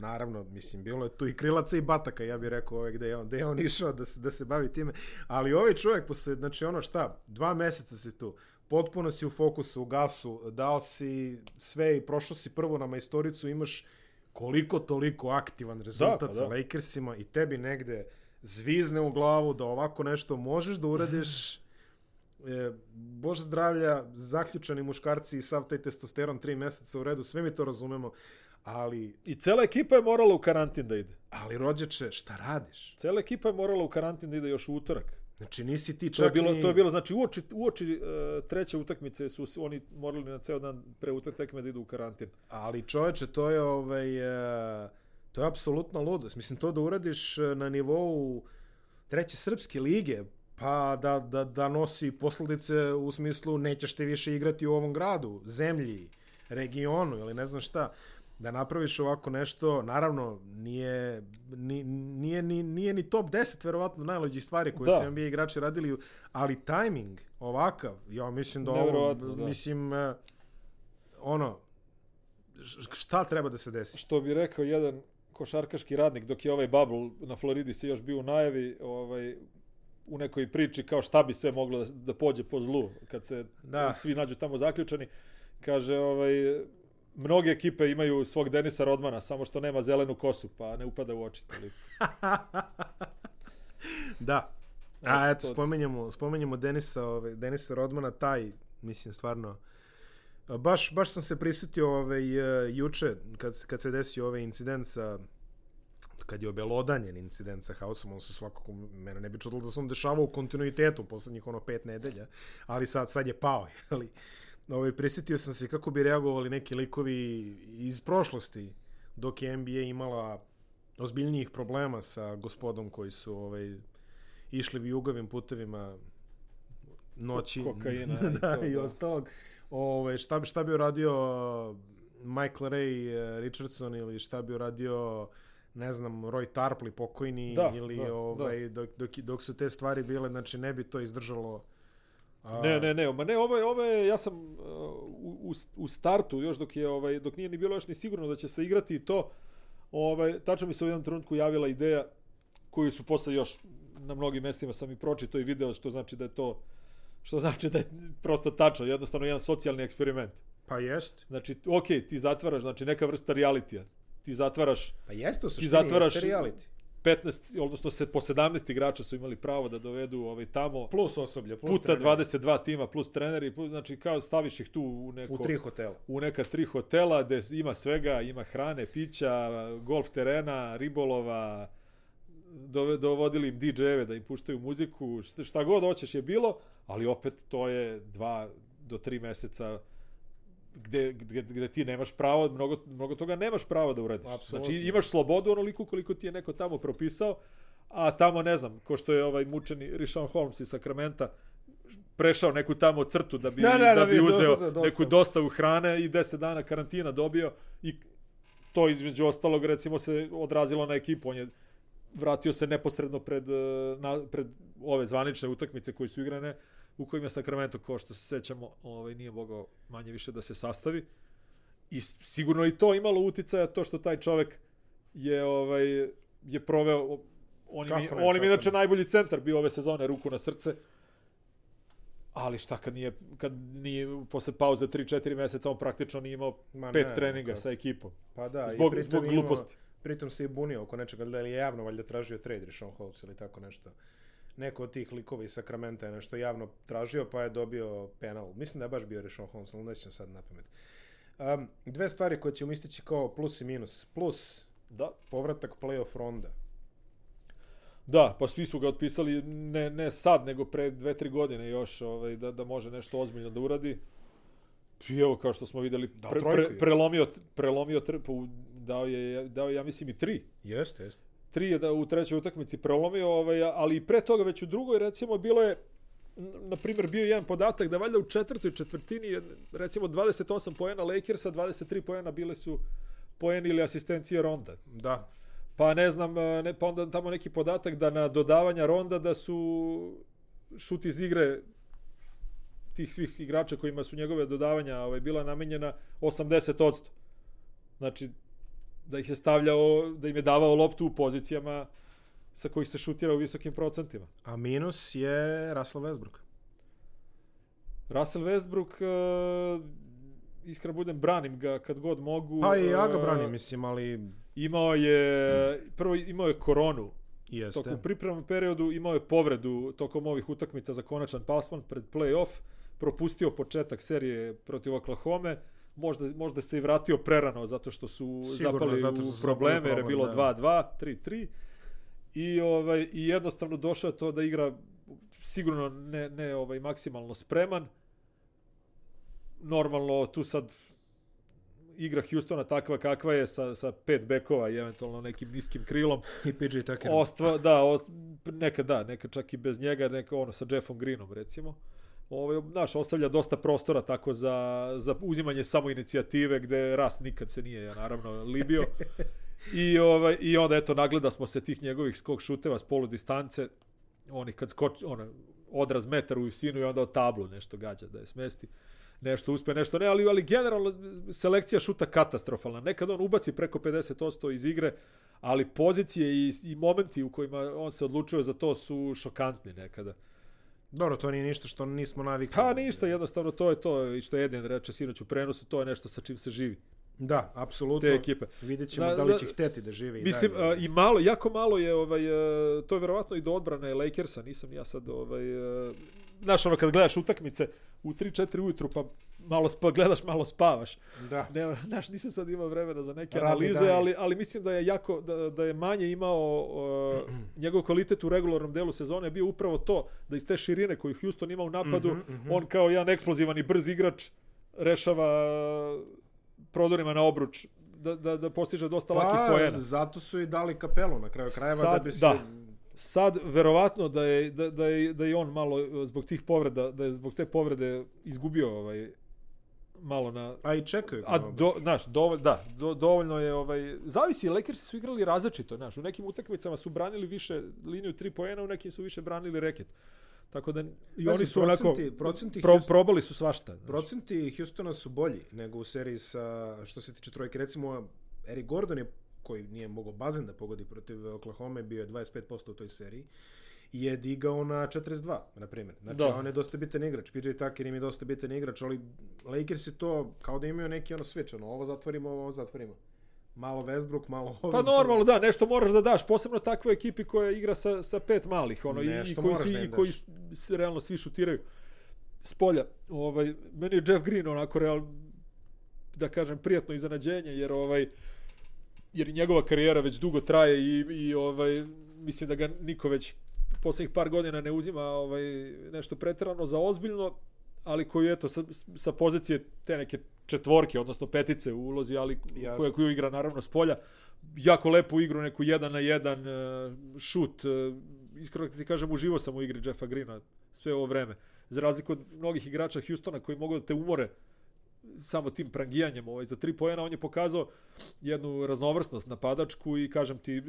naravno, mislim, bilo je tu i krilaca i bataka, ja bih rekao, ovaj, gde je on, gde je on išao da se, da se bavi time. Ali ovaj čovjek, posle, znači, ono, šta, dva meseca si tu, potpuno si u fokusu, u gasu, dao si sve i prošao si prvo na majstoricu, imaš koliko toliko aktivan rezultat pa da. sa Lakersima i tebi negde zvizne u glavu da ovako nešto možeš da uradiš e, Bože zdravlja, zaključani muškarci i sav taj testosteron tri meseca u redu, sve mi to razumemo, ali, i cela ekipa je morala u karantin da ide. ali rođeče, šta radiš? Cela ekipa je morala u karantin da ide još u utorak. Znači nisi ti čak To je bilo, ni... to je bilo znači uoči, uoči uh, treće utakmice su oni morali na ceo dan pre utakmice da idu u karantin. Ali čoveče, to je ovaj e, to je apsolutna ludost. Mislim to da uradiš e, na nivou treće srpske lige, pa da, da, da nosi posledice u smislu nećeš te više igrati u ovom gradu, zemlji, regionu ili ne znam šta. Da napraviš ovako nešto, naravno, nije, ni, nije, ni, nije ni top 10 verovatno najlođih stvari koje Da. su NBA igrači radili, ali tajming ovakav, ja mislim da ovo, da. mislim, e, ono, šta treba da se desi? Što bi rekao jedan košarkaški radnik dok je ovaj bubble na Floridi se još bio u najavi, ovaj u nekoj priči kao šta bi sve moglo da, da pođe po zlu kad se Da. svi nađu tamo zaključani. Kaže, ovaj, mnoge ekipe imaju svog Denisa Rodmana, samo što nema zelenu kosu, pa ne upada u oči. toliko. [laughs] Da. A eto, to- spomenjemo, spomenjemo Denisa, ovaj, Denisa Rodmana, taj, mislim, stvarno, baš, baš sam se prisjetio ovaj, e, juče, kad, kad se desio ovaj incident sa, kad je obelodanjen incident sa Hausom, on se svakako, mene ne bi čudilo da on dešavao u kontinuitetu poslednjih ono pet nedelja, ali sad, sad je pao, [laughs] ali ovaj, prisjetio sam se kako bi reagovali neki likovi iz prošlosti, dok je NBA imala ozbiljnijih problema sa gospodom koji su ovaj, išli vijugovim putevima noći kokaina [laughs] i da, to, i da. ostalog. Ove, šta, bi, šta bi uradio Michael Ray eh, Richardson ili šta bi uradio ne znam, Roy Tarpley pokojni Da, ili da, ovaj, Dok, dok, dok su te stvari bile, znači ne bi to izdržalo a, Ne, ne, ne, ma ne, ovo je, ovo je, ja sam uh, u, u, startu, još dok je, ovaj, dok nije ni bilo još ni sigurno da će se igrati i to, ovaj, tačno mi se u jednom trenutku javila ideja koju su posle još na mnogim mestima sam i pročito i video, što znači da je to, što znači da je prosto tačno, jednostavno jedan socijalni eksperiment. Pa jest. Znači, ok, ti zatvaraš, znači neka vrsta realitija. Ti zatvaraš, Pa jeste u ti suštini, zatvaraš, jeste reality. 15, odnosno se po 17 igrača su imali pravo da dovedu ovaj tamo Plus osoblje, plus puta trener. 22 tima plus treneri, plus, znači kao staviš ih tu u neko U tri hotela. u neka tri hotela gde ima svega, ima hrane, pića, golf terena, ribolova, dove, dovodili im DJ-eve da im puštaju muziku, šta, šta god hoćeš je bilo, ali opet to je dva do tri meseca gde, gde, gde ti nemaš pravo, mnogo, mnogo toga nemaš pravo da uradiš. Apsolutno. Znači imaš slobodu onoliko koliko ti je neko tamo propisao, a tamo ne znam, ko što je ovaj mučeni Rishon Holmes iz Sakramenta, prešao neku tamo crtu da bi, Da, da, da, da bi bi uzeo dostavu. neku dostavu hrane i 10 dana karantina dobio i to između ostalog recimo se odrazilo na ekipu. On je vratio se neposredno pred, eh, na, pred ove zvanične utakmice koje su igrane u kojima je Sacramento, kao što se sećamo, ovaj, nije mogao manje više da se sastavi. I sigurno i to imalo uticaja to što taj čovek je ovaj je proveo on im, ne, on im inače ne. najbolji centar bio ove sezone ruku na srce. Ali šta kad nije kad nije posle pauze 3-4 meseca on praktično nije imao Ma pet ne, treninga kako. sa ekipom. Pa da, Zbog- i zbog je imao- gluposti. Pritom se i bunio oko nečega, da li je javno valjda tražio trade Rishon Holmes ili tako nešto. Neko od tih likova iz Sakramenta je nešto javno tražio, pa je dobio penal. Mislim da je baš bio Rishon Holmes, ali ne sjećam sad na pamet. Um, dve stvari koje ćemo istići kao plus i minus. Plus, Da. povratak playoff ronda. Da, pa svi su ga otpisali ne, ne sad, nego pre dve, tri godine još ovaj, da, da može nešto ozbiljno da uradi. I evo, kao što smo videli, Dao pre, pre, je. prelomio, prelomio tr, pa u- dao je, dao je, ja mislim, i tri. Jeste, jeste. Tri je da u trećoj utakmici prelomio, ovaj, ali i pre toga već u drugoj, recimo, bilo je, na primjer, bio je jedan podatak da valjda u četvrtoj četvrtini, recimo, 28 poena Lakersa, 23 poena bile su poeni ili asistencije Ronda. Da. Pa ne znam, e, ne, pa onda tamo neki podatak da na dodavanja ronda da su šut iz igre tih svih igrača kojima su njegove dodavanja ovaj, bila namenjena 80%. Znači, da ih je stavljao, da im je davao loptu u pozicijama sa kojih se šutira u visokim procentima. A minus je Russell Westbrook. Russell Westbrook, uh, iskreno budem, branim ga kad god mogu. Pa i ja ga E, branim, mislim, ali Imao je, prvo imao je koronu jeste. Tokom pripremnom periodu imao je povredu tokom ovih utakmica za konačan plasman pred play-off, propustio početak serije protiv Oklahoma, možda, možda se i vratio prerano zato što su Sigurno, zapali zato u što su probleme, zapali jer je bilo da. 2-2, 3-3 i, ovaj, i jednostavno došao je to da igra sigurno ne, ne ovaj maksimalno spreman. Normalno tu sad igra Houstona takva kakva je sa, sa pet bekova i eventualno nekim niskim krilom. I PJ Tucker. Ostva, da, o, neka da, neka čak i bez njega, neka ono sa Jeffom Greenom recimo. Ovaj naš ostavlja dosta prostora tako za za uzimanje samo inicijative gde Ras nikad se nije naravno libio. I ovaj i onda eto nagleda smo se tih njegovih skok šuteva s polu distance. Onih kad skoči ono odraz metar u visinu i onda od tablu nešto gađa da je smesti nešto uspe, nešto ne, ali, ali generalno selekcija šuta katastrofalna. Nekad on ubaci preko 50% iz igre, ali pozicije i, i momenti u kojima on se odlučuje za to su šokantni nekada. Dobro, to nije ništa što nismo navikli. Pa ništa, jednostavno to je to, i što Edin reče sinoć u prenosu, to je nešto sa čim se živi, Da, apsolutno. te ekipe. Vidjet ćemo Da, da, li da, će hteti da žive i Mislim, dalje. a, i malo, jako malo je, ovaj, e, to je verovatno i do odbrane Lakersa, nisam ja sad, ovaj, e, znaš, ono, kad gledaš utakmice u 3-4 ujutru, pa malo spa, gledaš, malo spavaš. Da. Ne, znaš, nisam sad imao vremena za neke Radni analize, dani. ali, ali mislim da je jako, da, da je manje imao uh, [clears throat] njegov kvalitet u regularnom delu sezone je bio upravo to, da iz te širine koju Houston ima u napadu, Mhm, mhm. on kao jedan eksplozivan i brz igrač rešava prodorima na obruč da, da, da postiže dosta lakih Pa, poena. zato su i dali kapelu na kraju krajeva Sad, da bi se... da. Sad, verovatno da je, da, da, je, da je on malo e, zbog tih povreda, da je zbog te povrede izgubio ovaj, malo na, A i čekaju. A do, znaš, dovolj, da, do, dovoljno je ovaj zavisi Lakersi su igrali različito, znaš, u nekim utakmicama su branili više liniju 3 poena, u nekim su više branili reket. Tako da i Pazi, oni su onako procenti- procenti pro, Houston- probali su svašta. Znaš. Procenti Houstona su bolji nego u seriji sa, što se tiče trojke. Recimo, Eric Gordon je, koji nije mogao bazen da pogodi protiv Oklahoma, bio je 25% u toj seriji je digao na 42, na primjer. Znači, Da. da. on je dosta bitan igrač. PJ Tucker im je dosta bitan igrač, ali Lakers je to kao da imaju neki ono switch, ono, ovo zatvorimo, ovo zatvorimo. Malo Westbrook, malo ovo. Pa normalno, da, nešto moraš da daš, posebno takvoj ekipi koja igra sa, sa pet malih, ono, i, i Nešto koji, svi, da i koji daš. s- s- realno svi šutiraju s polja. Ovaj, meni je Jeff Green onako real, da kažem, prijatno iznenađenje, jer ovaj, jer i njegova karijera već dugo traje i, i ovaj, mislim da ga niko već poslednjih par godina ne uzima ovaj, nešto preterano za ozbiljno, ali koji eto sa, sa pozicije te neke četvorke, odnosno petice u ulozi, ali Jasno. koja koju igra naravno s polja, jako lepu igru, neku jedan na jedan uh, šut. Uh, iskreno ti kažem, uživo sam u igri Jeffa Greena sve ovo vreme. Za razliku od mnogih igrača Houstona koji mogu da te umore samo tim prangijanjem ovaj, za tri pojena, on je pokazao jednu raznovrsnost napadačku i kažem ti,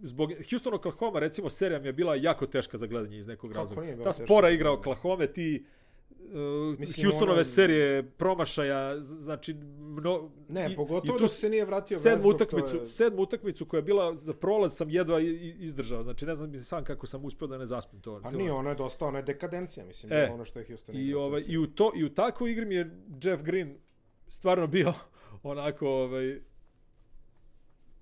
zbog Houston Oklahoma recimo serija mi je bila jako teška za gledanje iz nekog Kako razloga. Ta spora igra? Oklahoma, ti uh, Mislim, Houstonove ona- serije promašaja, znači mno, Ne, i- pogotovo i tu da se nije vratio sedmu Westbrook, utakmicu, je- sedmu utakmicu koja je bila za prolaz sam jedva izdržao. Znači ne znam sam kako sam uspio da ne zaspim to. A to- nije, ono je dosta, ono je dekadencija, mislim, E, ono što je Houston I, igrao, to ovaj, i, u to, I u takvoj igri mi je Jeff Green stvarno bio [laughs] onako ovaj,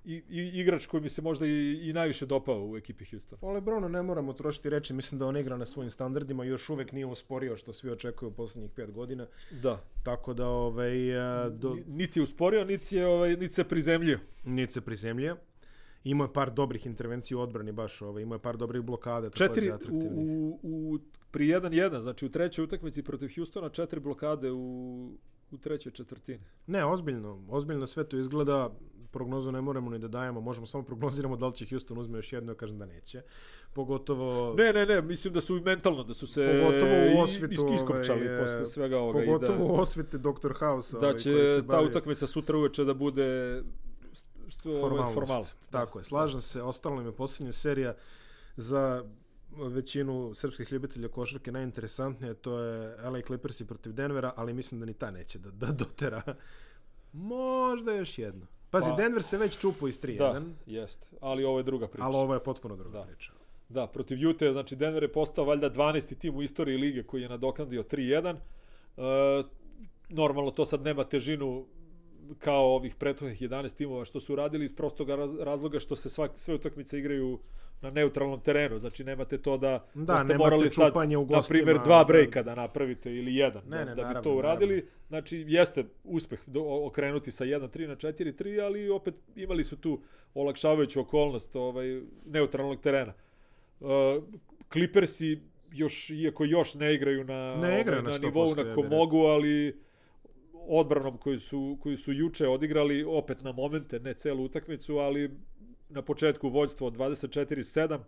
i, i, igrač koji mi se možda i, i najviše dopao u ekipi Houston. O Lebronu ne moramo trošiti reči, mislim da on igra na svojim standardima još uvek nije usporio što svi očekuju u poslednjih pet godina. Da. Tako da, ovaj, a, do, Ni- Niti je usporio, niti, je, ovaj, niti se prizemljio. nije se prizemljio. Imao je par dobrih intervencija u odbrani, baš ovaj, imao je par dobrih blokada. Četiri u, u, u, pri 1-1, znači u trećoj utakmici protiv Houstona, četiri blokade u, u trećoj četvrtini. Ne, ozbiljno, ozbiljno sve to izgleda, prognozu ne moramo ni da dajemo, možemo samo prognoziramo da li će Houston uzme još jedno, ja kažem da neće. Pogotovo... Ne, ne, ne, mislim da su i mentalno, da su se Pogotovo u osvetu, is- iskopčali ovaj, posle svega ovoga. Pogotovo i u osvete Dr. House. da, da ovaj, će se ta bavi utakmica sutra uveče da bude ovaj, formalnost. formal. Tako je, slažem se. Ostalo nam je posljednja serija za većinu srpskih ljubitelja košarke najinteresantnije, to je LA Clippersi protiv Denvera, ali mislim da ni ta neće da, da dotera. Možda još jedno. Pazi, Pa- Denver se već čupo iz 3-1, Da, jest. Ali ovo je druga priča. ali ovo je potpuno druga Da. priča. Da, protiv Jute, znači Denver je postao valjda 12. tim u istoriji lige koji je nadoknadio 3-1. E, normalno to sad nema težinu kao ovih prethodnih 11 timova što su radili iz prostog raz- razloga što se svak, sve utakmice igraju na neutralnom terenu. Znači nemate to da, Da, ste nemate morali sad, na primjer, dva da. brejka da napravite ili jedan Ne, da, ne, da bi naravno, to uradili. naravno. Znači jeste uspeh do, okrenuti sa 1-3 na 4-3, ali opet imali su tu olakšavajuću okolnost ovaj, neutralnog terena. Uh, Clippersi još, iako još ne igraju na, Ne igraju ovaj, na na nivou 100%, na ko mogu, ali odbranom koju su, koju su juče odigrali opet na momente, ne celu utakmicu, ali na početku vođstvo od 24-7,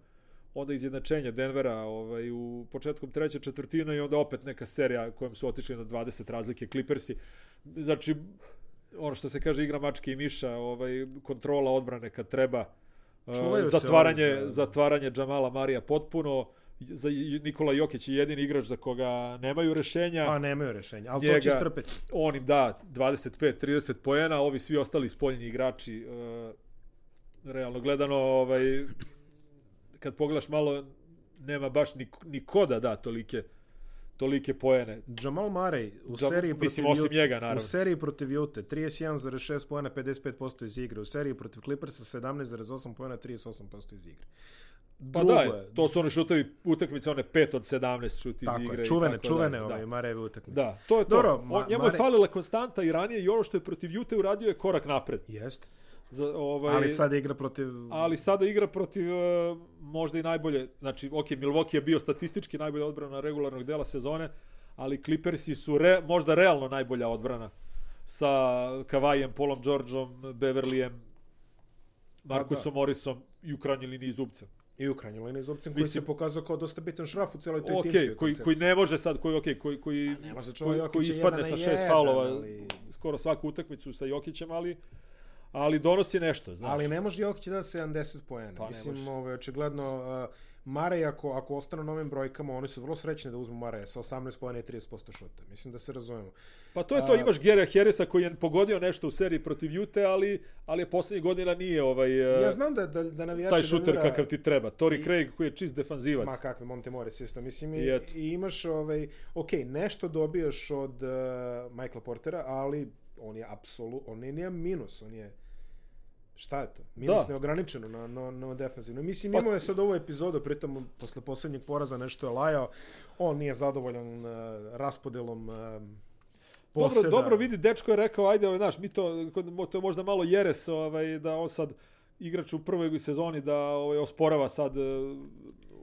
onda izjednačenje Denvera ovaj, u početkom treće četvrtine i onda opet neka serija kojom su otišli na 20 razlike Clippersi. Znači, ono što se kaže igra mačke i miša, ovaj, kontrola odbrane kad treba, Čuvaju se zatvaranje, ovi za- zatvaranje Džamala Marija potpuno, za Nikola Jokić je jedini igrač za koga nemaju rešenja. Pa nemaju rešenja, ali Njega- to će strpeti. On im da 25-30 poena, ovi svi ostali spoljni igrači uh, realno gledano ovaj kad pogledaš malo nema baš ni, ni ko da da tolike tolike poene. Jamal Murray u Jam- seriji mislim, protiv osim Ute- njega, naravno. U seriji protiv Jute 31,6 poena, 55% iz igre. U seriji protiv Clippersa 17,8 poena, 38% iz igre. Pa Drugo da, je- to su oni šutovi utakmice, one 5 od 17 šut iz Tako igre. je, čuvene, tako čuvene dalje, ove da. Mareve utakmice. Da, to je to. Dobro, Ma- njemu je Mare- falila konstanta i ranije i ono što je protiv Jute uradio je korak napred. Jest. Za, ovaj, Ali sad igra protiv... ali sada igra protiv e, možda i najbolje, znači ok, Milwaukee je bio statistički najbolja odbrana regularnog dela sezone, ali Clippersi su re, možda realno najbolja odbrana sa Kavajem, Paulom Georgeom, Beverlyjem, Markusom Morrisom i u krajnjoj liniji Zubcem. I u krajnjoj liniji Zubcin koji Mislim- se pokazao kao dosta bitan šraf u celoj toj Ok, timskoj koji, koji ne može sad, koji, okay, koji, koji, ne može koji, koji ispadne sa šest jedan, faulova ali- skoro svaku utakmicu sa Jokićem, ali ali donosi nešto, znaš. Ali ne može Jokić da 70 poena. Pa Mislim, može. ovaj, očigledno, uh, Marej, ako, ako ostane na ovim brojkama, oni su vrlo srećni da uzmu Mareja sa 18 poena i 30% šuta. Mislim da se razumemo. Pa to je to, A- imaš Gera Harrisa koji je pogodio nešto u seriji protiv Jute, ali, ali je poslednjih godina nije ovaj, Ja e, znam da, da, da navijači taj šuter Denvera- kakav ti treba. Tori I- Craig koji je čist defanzivac. Ma kakve Montemores isto. Mislim, i, I imaš, ovaj, ok, nešto dobijaš od uh, Michaela Portera, ali on je apsolutno, on je nije minus, on je Šta je to? Minus Da. neograničeno na, na, na defensivno. Mislim, Pa- imao je sad ovu epizodu, pritom posle poslednjeg poraza nešto je lajao. On nije zadovoljan uh, raspodelom uh, Dobro, poseda. dobro vidi, dečko je rekao, ajde, ovaj, znaš, mi to, to je možda malo jeres, ovaj, da on sad igrač u prvoj sezoni da ovaj, osporava sad e,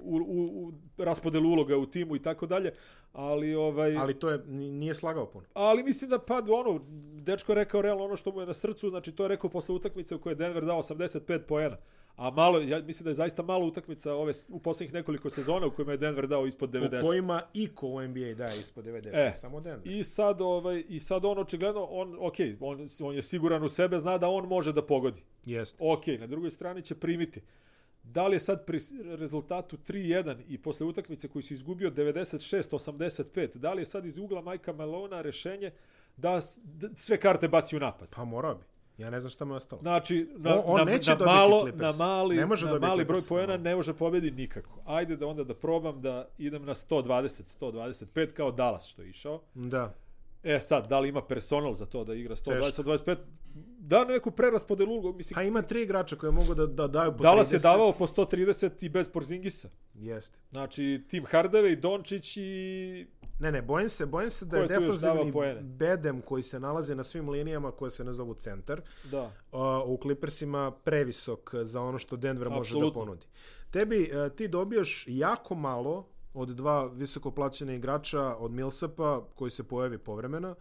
u, u, u raspodelu uloga u timu i tako dalje, ali ovaj Ali to je, ni- nije slagao puno. ali mislim da pa ono dečko je rekao realno ono što mu je na srcu, znači to je rekao posle utakmice u kojoj je Denver dao 85 poena. A malo, ja mislim da je zaista malo utakmica ove u poslednjih nekoliko sezona u kojima je Denver dao ispod 90. U kojima iko u NBA daje ispod 90, E, samo Denver. I sad ovaj i sad on očigledno on okej, on on je siguran u sebe, zna da on može da pogodi. Jeste. Okej, na drugoj strani će primiti. Da li je sad pri rezultatu 3-1 i posle utakmice koju si izgubio 96-85, da li je sad iz ugla Majka Malona rešenje da sve karte baci u napad? Pa morao bi. Ja ne znam šta mu je ostalo. Znači, na, On- on na, neće na, malo, Clippers. na mali, Ne može na mali broj poena no. ne može pobedi nikako. Ajde da onda da probam da idem na 120, 125 kao Dallas što je išao. Da. E sad, da li ima personal za to da igra 120, Teško. 125? Da neku preraspodelu ulogu, mislim, Pa ima tri igrača koje mogu da, da daju po Dallas 30. je davao po 130 i bez Porzingisa. Jeste. Znači, Tim Hardaway, Dončić i... Ne, ne, bojim se, bojim se da je je defanzivni bedem koji se nalazi na svim linijama koje se ne zovu centar, Da. uh, u Clippersima previsok za ono što Denver može da ponudi. Tebi, uh, ti dobijaš jako malo od dva visoko plaćene igrača, od Millsapa, koji se pojavi povremeno,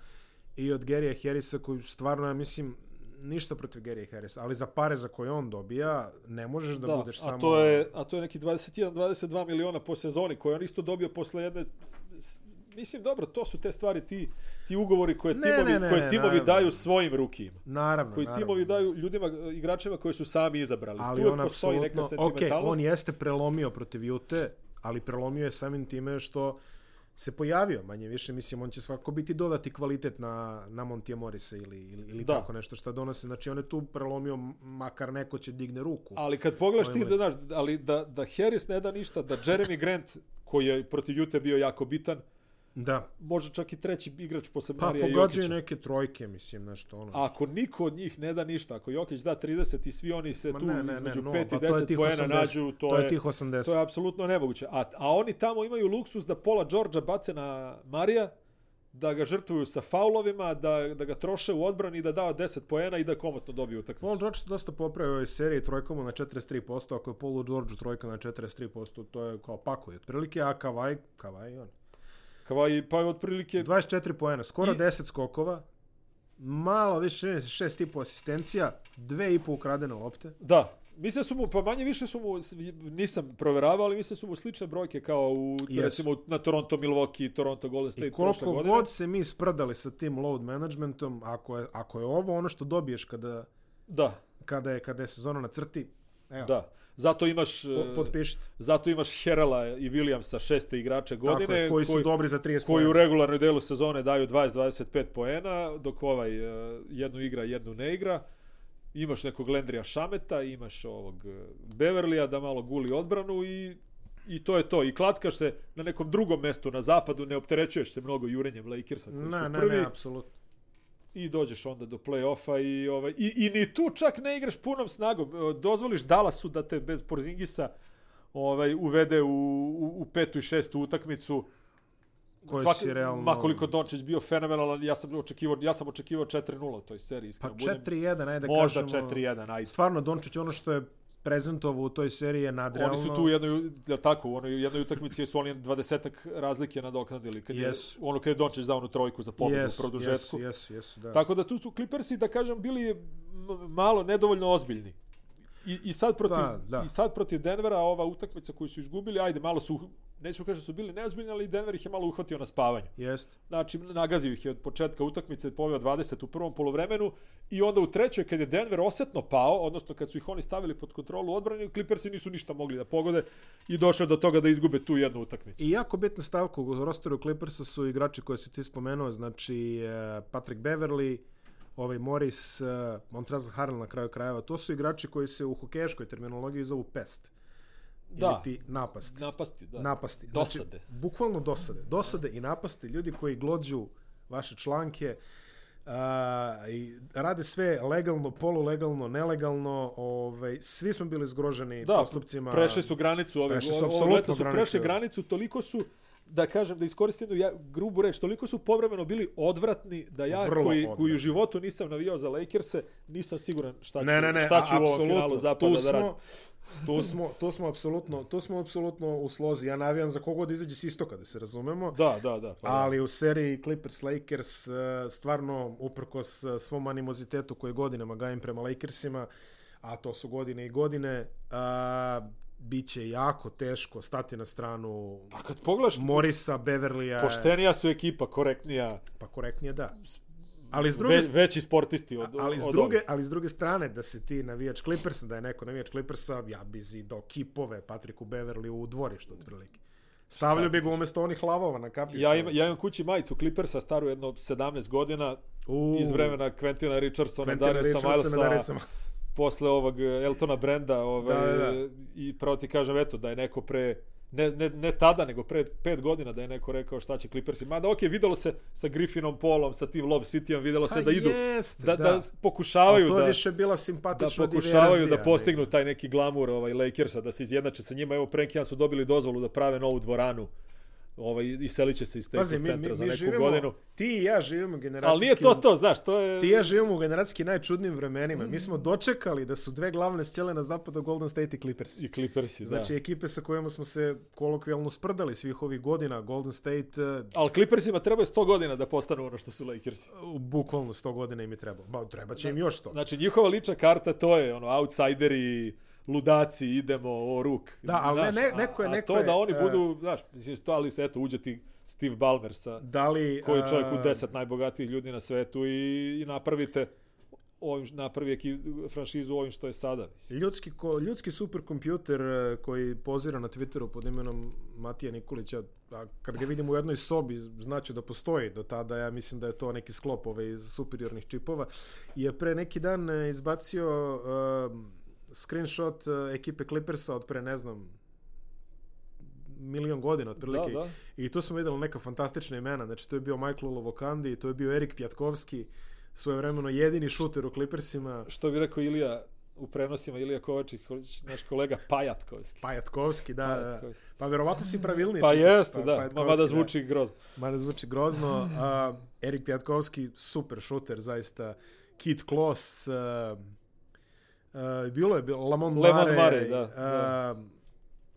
i od Gary'a Harrisa, koji stvarno, ja mislim, ništa protiv Gary'a Harrisa, ali za pare za koje on dobija, ne možeš da, Da, budeš a samo... to je a to je neki 21-22 miliona po sezoni koje on isto dobio posle jedne mislim dobro, to su te stvari ti ti ugovori koje Ne, timovi ne, ne, koje timovi naravno. daju svojim rukima. Naravno, Koji naravno. timovi daju ljudima igračima koji su sami izabrali. ali tu on postoji neka sentimentalnost. on jeste prelomio protiv Jute, ali prelomio je samim time što se pojavio, manje više, mislim, on će svakako biti dodati kvalitet na, na Montija Morisa ili, ili, ili Da. tako nešto što donosi. Znači, on je tu prelomio, makar neko će digne ruku. Ali kad pogledaš ti Ovo da znaš, ali da da Harris ne da ništa, da Jeremy Grant koji je protiv Jute bio jako bitan, Da, može čak i treći igrač posle pa Marija pogađaju Jokića. neke trojke, mislim, nešto ono. Ako niko od njih ne da ništa, ako Jokić da 30 i svi oni se Ma tu ne, ne, ne, između no, 5 pa i to je 10 tih poena 80, nađu, to, to je je, tih 80. to je apsolutno nemoguće. A, a oni tamo imaju luksus da pola Đorđa bace na Marija, da ga žrtvuju sa faulovima, da, da ga troše u odbrani, da dao 10 poena i da komotno dobiju utakmicu. Paul George se dosta popravio u ovoj seriji trojkom na 43%, ako je Paul George trojka na 43%, to je kao pakuje. Otprilike, a Kavaj, Kavaj, on. Kavaj, pa je otprilike... 24 poena, skoro I- 10 skokova, malo više, 6,5 asistencija, 2,5 ukradene lopte. Da, Mislim da su mu, pa manje više su mu, nisam proveravao, ali mislim da su mu slične brojke kao u, Jesu. recimo, na Toronto, Milwaukee, Toronto, Golden State I koliko godine. god se mi sprdali sa tim load managementom, ako je, ako je ovo ono što dobiješ kada, Da, kada, je, kada je sezona na crti, evo, da. Zato imaš, po, e, potpišite. zato imaš Herala i Williamsa, šeste igrače godine, Tako je, koji su dobri za 30 koji u poena. regularnoj delu sezone daju 20-25 poena, dok ovaj e, jednu igra, jednu ne igra. Imaš nekog Lendrija Šameta, imaš ovog e, Beverlija da malo guli odbranu i i to je to. I klackaš se na nekom drugom mestu na zapadu, ne opterećuješ se mnogo jurenjem Lakersa koji Ne, su ne, prvi ne, apsolutno. I dođeš onda do play-offa i, ovaj, i, i ni tu čak ne igraš punom snagom. E, Dozvoliš Dallasu da te bez Porzingisa ovaj, uvede u, u, u petu i šestu utakmicu. Koje si realno- Ma koliko Dončić bio fenomenalan, ja sam očekivao, ja sam očekivao 4:0 u toj seriji, Pa iskreno budem. 4-1, ajde Možda kažemo. 4:1, ajde. Stvarno, Dončić, ono što je prezentovao u toj seriji je nadrealno. Oni su tu u jednoj, ja tako, u onoj jednoj utakmici su oni 20 razlike nadoknadili kad Jesu. je ono kad je Dončić dao onu trojku za pobedu Jesu, u produžetku. Jesu, jesu, jesu, da. Tako da tu su Clippersi, da kažem, bili malo nedovoljno ozbiljni. I, i, sad protiv, Da, da. I sad protiv Denvera, ova utakmica koju su izgubili, ajde, malo su, neću kažem da su bili neozbiljni, ali Denver ih je malo uhvatio na spavanju. Jest. Znači, nagazio ih je od početka utakmice, poveo 20 u prvom polovremenu i onda u trećoj, kad je Denver osetno pao, odnosno kad su ih oni stavili pod kontrolu u odbrani, Clippersi nisu ništa mogli da pogode i došao do toga da izgube tu jednu utakmicu. I jako bitna stavka u rosteru Clippersa su igrači koje si ti spomenuo, znači eh, Patrick Beverly, ovaj Morris, eh, Montrezl Harrell na kraju krajeva. To su igrači koji se u hokeješkoj terminologiji zovu pest. Da. Ili ti napast. Napasti, da. napasti. Dosade. Znači, bukvalno dosade. Dosade i napasti. Ljudi koji glođu vaše članke, A, i rade sve legalno, polulegalno, nelegalno, ovaj, svi smo bili zgroženi Da, postupcima. prešli su granicu ove, Prešli su ovo- leto su granicu. prešli granicu, toliko su da kažem da iskoristim ja, grubu reč, toliko su povremeno bili odvratni da ja Vrlo koji, odvratni. koji u životu nisam navijao za Lakers-e, nisam siguran šta ću, Ne, ne, ne, šta ću a- u ovom finalu zapada tu da radim. Tu smo, tu smo apsolutno, tu smo apsolutno u slozi. Ja navijam za kogod izađe s istoka, da se razumemo. Da, da, da. Pa, da. Ali u seriji Clippers Lakers eh, stvarno uprkos eh, svom animozitetu koji godinama gajim prema Lakersima, a to su godine i godine, a, bit će jako teško stati na stranu Pa kad pogledaš, Morisa, Beverlija, poštenija su ekipa, korektnija, pa korektnije da. Ali s druge, ve, veći sportisti od, ali s od druge, ovih. ali s druge strane da se ti navijač Clippersa, da je neko navijač Clippersa, ja bi zidao kipove Patriku Beverly u dvorištu otprilike. Stavljao bi ga umjesto onih lavova na kapiju. Ja, ima, ja imam kući majicu Clippersa, staru jedno 17 godina, U, iz vremena Quentina Richardsona, Dariusa Milesa, posle ovog Eltona Brenda, ovaj, Da, da, da. i pravo ti kažem, eto, da je neko pre, ne, ne, ne tada, nego pre pet godina da je neko rekao šta će Clippersi. Mada, ok, videlo se sa Griffinom Polom, sa tim Lob Cityom, videlo se Pa da idu, jeste, da, da, da. pokušavaju A to da, više bila da simpatična pokušavaju diverzija, da postignu taj neki glamur ovaj, Lakersa, da se izjednače sa njima. Evo, dan su dobili dozvolu da prave novu dvoranu ovaj, i selit će se iz Pazi, Staples mi, centra mi, za neku živimo, godinu. ti i ja živimo generacijski... Ali nije to to, znaš, to je... Ti i ja živimo u generacijski najčudnijim vremenima. Mi smo dočekali da su dve glavne scele na zapadu Golden State i Clippers. I Clippersi, Znači, da. ekipe sa kojima smo se kolokvijalno sprdali svih ovih godina, Golden State, uh, Ali Clippersima treba je 100 godina da postanu ono što su Lakersi. bukvalno 100 godina im je trebalo. Ba, treba će im još 100. Znači, njihova lična karta, to je ono, outsideri, ludaci, idemo o ruk. Da, ali ne- Znaš, ne- neko je- a, neko a to je, da oni e, budu, znaš, mislim, to, ali se, eto, uđe ti Steve Ballmer sa, Da li... koji je čovjek a, u deset najbogatijih ljudi na svetu i, i napravite ovim, napravi eki, franšizu ovim što je sada. Mislim. Ljudski, ko, ljudski superkompjuter e, koji pozira na Twitteru pod imenom Matija Nikolića, a kad ga vidim u jednoj sobi, znači da postoji do tada, ja mislim da je to neki sklop ovaj superiornih čipova, je pre neki dan e, izbacio uh, screenshot e, ekipe Clippersa od pre, ne znam, milion godina otprilike. Da, da. I tu smo videli neka fantastična imena. Znači, to je bio Michael Lovokandi, to je bio Erik Pjatkovski, svojevremeno jedini šuter u Clippersima. Što bi rekao Ilija u prenosima, Ilija Kovačić, naš kolega Pajatkovski. Pajatkovski, da, da. Pajatkovski. Pa verovatno si pravilniji. Pa jeste, da, Pajatkovski, mada zvuči grozno. Da. Mada zvuči grozno. A, Erik Pjatkovski, super šuter, zaista. Kit Kloss, a, a, bilo je, bilo, Lamont Lamont Mare, Murray, da, a,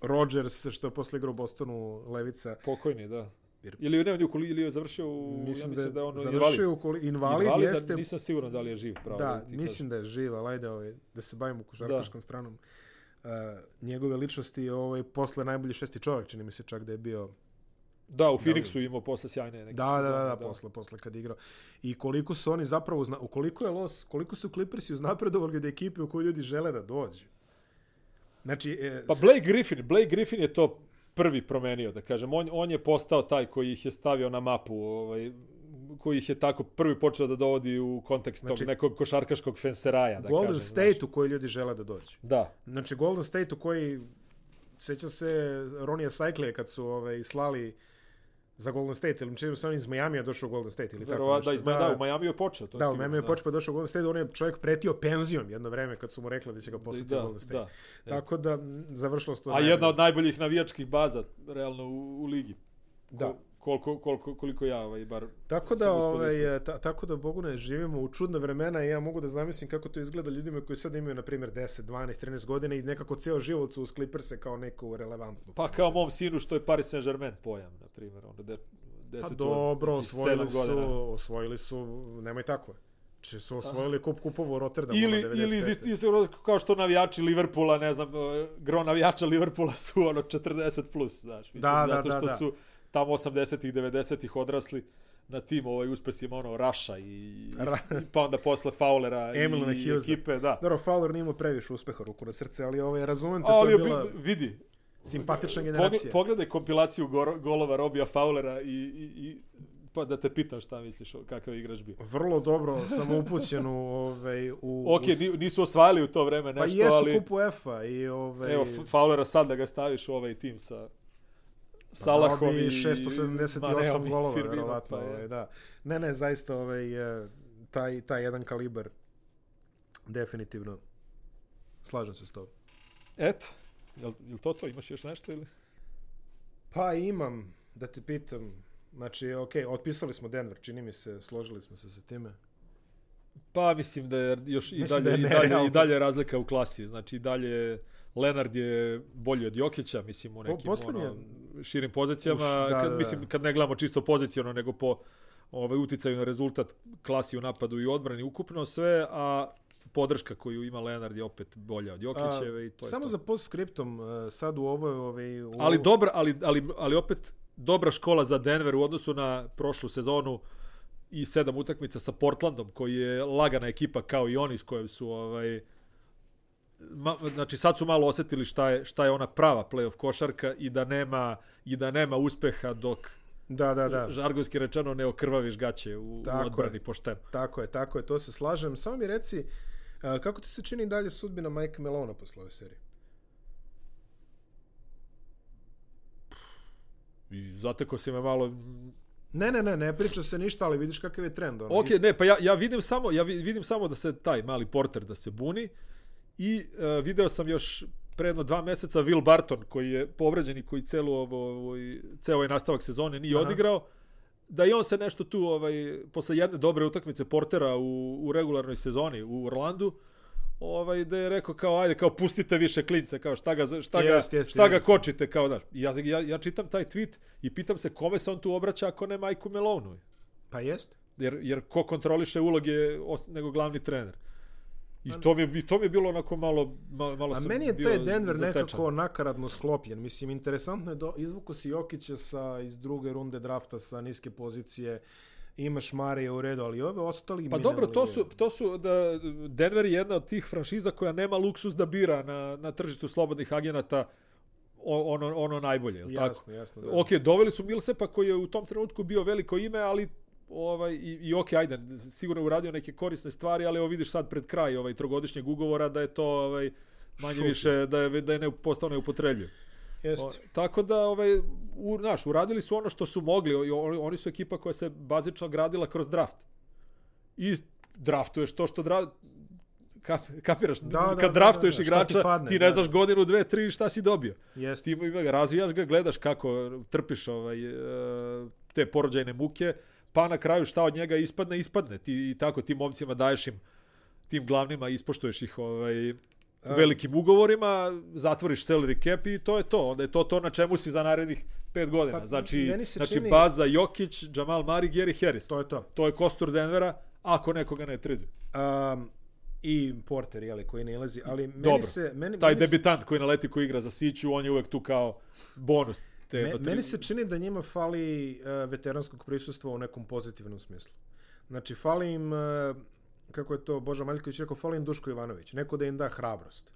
Rodgers, što je posle igrao u Bostonu, Levica. Pokojni, da. Jer- Ili ne, ili, ili je završio u, Mislim, ja da, mislim da je on završio u koli, invalid, Invalid, jeste. nisam siguran da li je živ pravo. Da, ti mislim da je živ, ali ajde ovaj, da se bavimo košarkaškom stranom. Uh, njegove ličnosti ovaj, posle najbolji šesti čovjek, čini mi se čak da je bio. Da, u Phoenixu imao posle sjajne neke Da, da, da, sezone, da, posle, posle kad igrao. I koliko su oni zapravo, uzna, ukoliko je los, koliko su Clippersi uznapredovali od ekipe u kojoj ljudi žele da dođu. Znači, e, Pa Blake Griffin, Blake Griffin je to prvi promenio, da kažem. On, on je postao taj koji ih je stavio na mapu, ovaj, koji ih je tako prvi počeo da dovodi u kontekst Znači, tog nekog košarkaškog fenseraja, da Golden kažem. State znaš. u kojoj ljudi žele da dođu. Da, Znači, Golden State u koji, seća se Ronija Sajklije kad su ovaj, slali za Golden State, ili čini se on iz Majamija došao u Golden State ili tako verovatno, nešto. da, iz, da, u Miami je počeo. To je Da, u Miami je počeo pa došao u Golden State, on je čovjek pretio penzijom jedno vreme kad su mu rekli da će ga poslati u da, Golden State. da. Tako da, završilo se to. A najbolje. jedna od najboljih navijačkih baza, realno, u, u ligi. Da. Koliko, koliko, koliko ja, ovaj, bar... Tako da, da ovaj, ta, tako da, Bogu ne, živimo u čudne vremena i ja mogu da zamislim kako to izgleda ljudima koji sad imaju, na primjer, 10, 12, 13 godina i nekako ceo život su uz Clippers kao neku relevantnu. Pa kao mom sinu što je Paris Saint-Germain pojam, na primjer. Ono, de, Pa detetu od dobro, osvojili su, godina. osvojili su, nemoj tako. Či su osvojili kup kupovo Rotterdamu Ili, na ili iz 95. isto, isto kao što navijači Liverpoola, ne znam, eh, gro navijača Liverpoola su ono 40 plus, znaš. Mislim, Da, da, zato da, što da. su tamo 80-ih, 90-ih odrasli na tim ovaj uspesima ono Raša i, i pa onda posle Faulera Emilina i Hughesa. ekipe, da. Dobro, Fowler nije imao previše uspeha ruku na srce, ali ovaj, razumem te, Ali to je bila bi- vidi, simpatična generacija. pogledaj kompilaciju golova Robija Faulera i, i, i pa da te pitam šta misliš, kakav je igrač bio. Vrlo dobro sam upućen u... Ovaj, u [laughs] Ok, u- ni- nisu osvajali u to vreme Pa nešto, jesu ali... kupu F-a i ovaj... Evo, F- Fowlera sad da ga staviš u ovaj tim sa Salahom i... i 678 Maneom golova, Firminom, verovatno. pa je. ovaj, da. Ne, ne, zaista ovaj, e, taj, taj jedan kalibar definitivno slažem se s tobom. Eto, jel, jel to to? Imaš još nešto ili? Pa imam, da te pitam, znači, ok, otpisali smo Denver, čini mi se, složili smo se sa time. Pa mislim da je još i Mislim dalje, da i dalje, i dalje razlika u klasi. Znači i dalje Lenard je bolji od Jokića, mislim u Po- nekim poslednje- ono, širim pozicijama. Uš, da, kad, da. Mislim kad ne gledamo čisto poziciono, nego po ovaj uticaju na rezultat klasi u napadu i odbrani ukupno sve, a podrška koju ima Lenard je opet bolja od Jokićeve i to je Samo to. za postscriptum, uh, sad u ovoj... Ovaj, u Ali dobra, ali, ali, ali opet dobra škola za Denver u odnosu na prošlu sezonu i sedam utakmica sa Portlandom, koji je lagana ekipa kao i oni s kojom su ovaj ma, znači sad su malo osetili šta je šta je ona prava plej-of košarka i da nema i da nema uspeha dok Da, da, da. žargonski rečeno ne okrvaviš gaće u, Tako u odbrani je. pošteno. Tako je, tako je, to se slažem. Samo mi reci, uh, kako ti se čini dalje sudbina Mike Melona posle ove serije? I zateko se me malo Ne, ne, ne, ne priča se ništa, ali vidiš kakav je trend. Ono. Ok, ne, pa ja, ja vidim samo ja vi- vidim samo da se taj mali porter da se buni i uh, video sam još pre jedno dva meseca Will Barton koji je povređen i koji celu ovo, ovaj, ceo ovaj nastavak sezone nije Aha. odigrao da i on se nešto tu ovaj posle jedne dobre utakmice Portera u, u regularnoj sezoni u Orlandu ovaj da je rekao kao ajde kao pustite više klinca kao šta ga šta ga Jest, jest, šta ga jest. kočite kao daš ja, ja ja čitam taj tweet i pitam se kome se on tu obraća ako ne Majku Melonu Pa jest. jer, jer ko kontroliše uloge os, nego glavni trener. I to mi je, to mi je bilo onako malo, malo, A sam meni je taj Denver zatečen. nekako nakaradno sklopljen. Mislim, interesantno je, do, izvuko si Jokića sa, iz druge runde drafta sa niske pozicije, imaš Marija u redu, ali ove ostali... Pa dobro, to su, to su da Denver je jedna od tih franšiza koja nema luksus da bira na, na tržištu slobodnih agenata ono, ono najbolje, jel tako? Jasno, jasno. Da. Ok, doveli su Millsepa koji je u tom trenutku bio veliko ime, ali ovaj i, i ok, ajde, sigurno je uradio neke korisne stvari, ali evo vidiš sad pred kraj ovaj trogodišnjeg ugovora da je to ovaj manje Šutno. više da je da je ne postao neupotrebljiv. Jest. tako da ovaj u, naš, uradili su ono što su mogli, oni, oni su ekipa koja se bazično gradila kroz draft. I draftuješ to što dra, kap, kapiraš, Da, da, kad da, draftuješ da, da. Šta ti igrača, padne, ti ne da. znaš godinu, dve, tri, šta si dobio Jest. ti razvijaš ga, gledaš kako trpiš ovaj, e, te porođajne muke, pa na kraju šta od njega ispadne, ispadne. Ti, I tako tim momcima daješ im, tim glavnima, ispoštuješ ih ovaj, u velikim ugovorima, zatvoriš salary cap i to je to. Onda je to to na čemu si za narednih pet godina. Pa, znači, se znači čini- Baza, Jokić, Jamal Murray, Gary Harris. To je to. To je kostur Denvera, ako nekoga ne tradu. Um, I Porter, jeli, koji ne ilazi, ali meni Dobro. se... Meni, Taj meni se- debitant koji naleti koji igra za Siću, on je uvek tu kao bonus. Te, Me, meni se čini da njima fali uh, veteranskog prisustva u nekom pozitivnom smislu. Znači, fali im, uh, kako je to Boža Maljković rekao, fali im Duško Ivanović. Neko da im da hrabrost.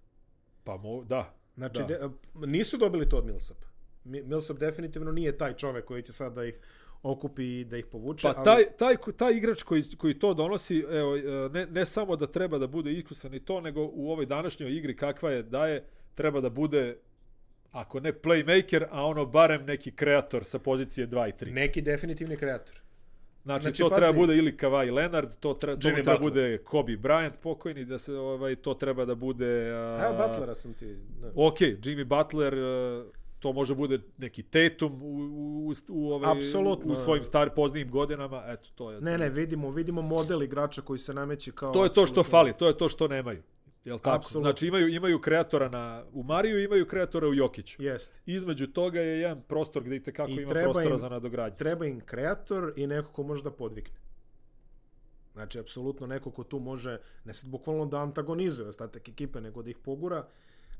Pa mo, da, Znači, Da. de, uh, nisu dobili to od Millsapa. Mi- Millsap definitivno nije taj čovek koji će sad da ih okupi i da ih povuče. Pa taj, taj, taj igrač koji, koji to donosi, evo, ne, ne samo da treba da bude iskusan i to, nego u ovoj današnjoj igri kakva je daje, treba da bude, ako ne playmaker, a ono barem neki kreator sa pozicije 2 i 3. Neki definitivni kreator. Znači, Znači, to pazi. treba bude ili Kawhi Leonard, to, tre, to treba bude Kobe Bryant pokojni, da se ovaj to treba da bude a, Evo, Butlera sam ti... Da. Ok, Jimmy Butler, e, to može bude neki Tatum u, u, u, ovaj, Apsolutno. u svojim star poznijim godinama, eto, to je Ne, ne, vidimo, vidimo model igrača koji se nameće kao... To je to što fali, to je to što nemaju. Jel tako? Apsolutno. Znači imaju imaju kreatora na u Mariju, imaju kreatora u Jokiću. Jeste. Između toga je jedan prostor gdje i tekako I ima prostora im- za nadogradnju. Treba im kreator i neko ko može da podvikne. Znači, apsolutno neko ko tu može, ne sad bukvalno da antagonizuje ostatak ekipe, nego da ih pogura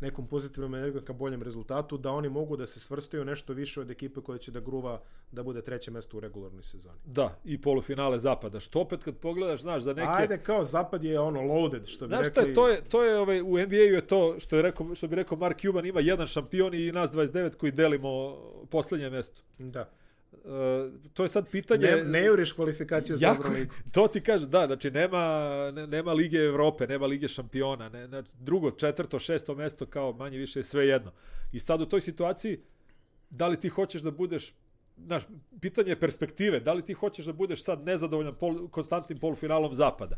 nekom pozitivnom energijom ka boljem rezultatu, da oni mogu da se svrstaju nešto više od ekipe koja će da gruva da bude treće mesto u regularnoj sezoni. Da, i polufinale zapada. Što opet kad pogledaš, znaš, za neke Ajde, kao zapad je ono loaded, što bi Znaš rekli. šta, to je, to je ovaj, u NBA-u je to što, je rekao, što bi rekao Mark Cuban, ima jedan šampion i nas 29 koji delimo posljednje mjesto. Da. E, to je sad pitanje... Ne, ne juriš kvalifikaciju za Euroligu. [laughs] to ti kaže, da, znači nema, ne, nema Lige Evrope, nema Lige šampiona, ne, ne, drugo, četvrto, šesto mesto kao manje više je sve jedno. I sad u toj situaciji, da li ti hoćeš da budeš znaš, pitanje je perspektive. Da li ti hoćeš da budeš sad nezadovoljan pol, konstantnim polufinalom zapada?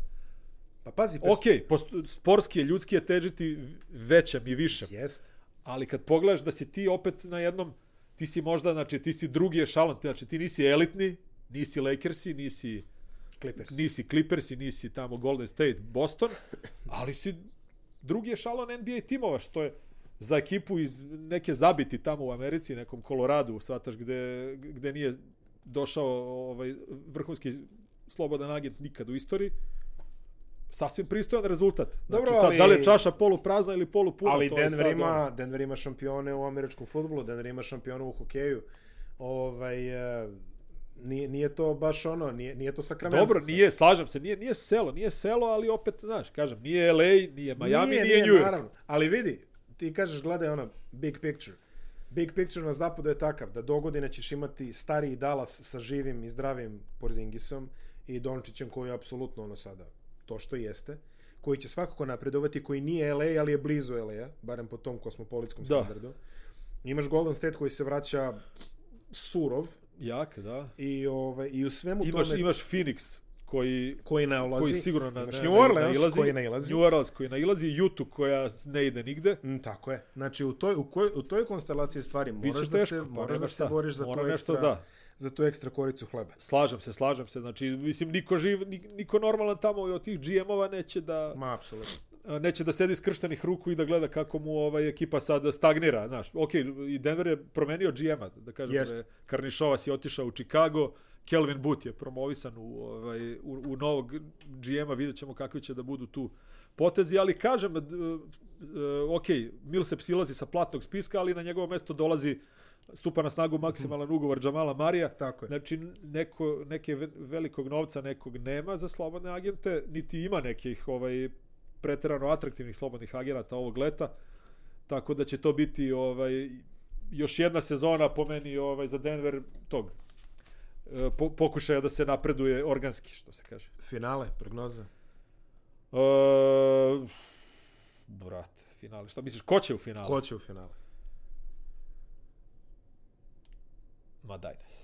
Pa pazi, Ok, post- sportski je, ljudski je težiti većem i višem. Jest. Ali kad pogledaš da si ti opet na jednom, ti si možda, znači ti si drugi ešalon, znači ti nisi elitni, nisi Lakersi, nisi, Clippers. nisi Clippersi, nisi tamo Golden State, Boston, ali si drugi ešalon NBA timova, što je za ekipu iz neke zabiti tamo u Americi, nekom Koloradu, svataš gde, gde nije došao ovaj vrhunski slobodan agent nikad u istoriji, sasvim pristojan rezultat. Znači, Dobro, sad, ali- da li je čaša poluprazna ili polupuna, Ali to je Denver sad ima, ono. Denver ima šampione u američkom futbolu, Denver ima šampione u hokeju. Ovaj, e, nije, nije to baš ono, nije, nije to Sacramento. Dobro, nije, slažem se, nije, nije selo, nije selo, ali opet, znaš, kažem, nije LA, nije Miami, nije, nije, New York. Naravno. Ali vidi, ti kažeš, gledaj ono, big picture. Big picture na zapadu je takav da do godine ćeš imati stariji Dallas sa živim i zdravim Porzingisom i Dončićem koji je apsolutno ono sada to što jeste koji će svakako napredovati, koji nije LA, ali je blizu LA, barem po tom kosmopolitskom Da. standardu. Imaš Golden State koji se vraća surov Jak, da. i, ovaj, i u svemu Imaš, tome imaš Phoenix, koji, koji nailazi. koji sigurno na, Imaš na, New Orleans nailazi, koji nailazi. New Orleans koji nailazi, Utah koja ne ide nigde. Mm, tako je. Znači, u toj, u, koj, u toj konstelaciji stvari moraš da teško, se, pa moraš da se boriš za Mora nešto, ekstra, da. za tu ekstra koricu hleba. Slažem se, slažem se. Znači, mislim, niko živ, ni- niko normalan tamo od tih GM-ova neće da, Ma, apsolutno. neće da sedi skrštenih ruku i da gleda kako mu ovaj ekipa sad stagnira, znaš. Ok, i Denver je promenio GM-a, da kažem, Jest. da je Karnišovas je otišao u Chicago, Kelvin Booth je promovisan u, ovaj, u, u novog GM-a, vidjet ćemo kakvi će da budu tu potezi, ali kažem, d- e, ok, Millsap silazi sa platnog spiska, ali na njegovo mesto dolazi stupa na snagu maksimalan ugovor Jamala Marija. Tako je. Znači, neko, neke ve- velikog novca nekog nema za slobodne agente, niti ima nekih ovaj, preterano atraktivnih slobodnih agenata ovog leta. Tako da će to biti ovaj još jedna sezona po meni ovaj za Denver tog e, po, pokušaja da se napreduje organski, što se kaže. Finale, prognoza. E, brate, finale. Šta misliš, ko će u finalu? Ko će u finale? Ma daj nas.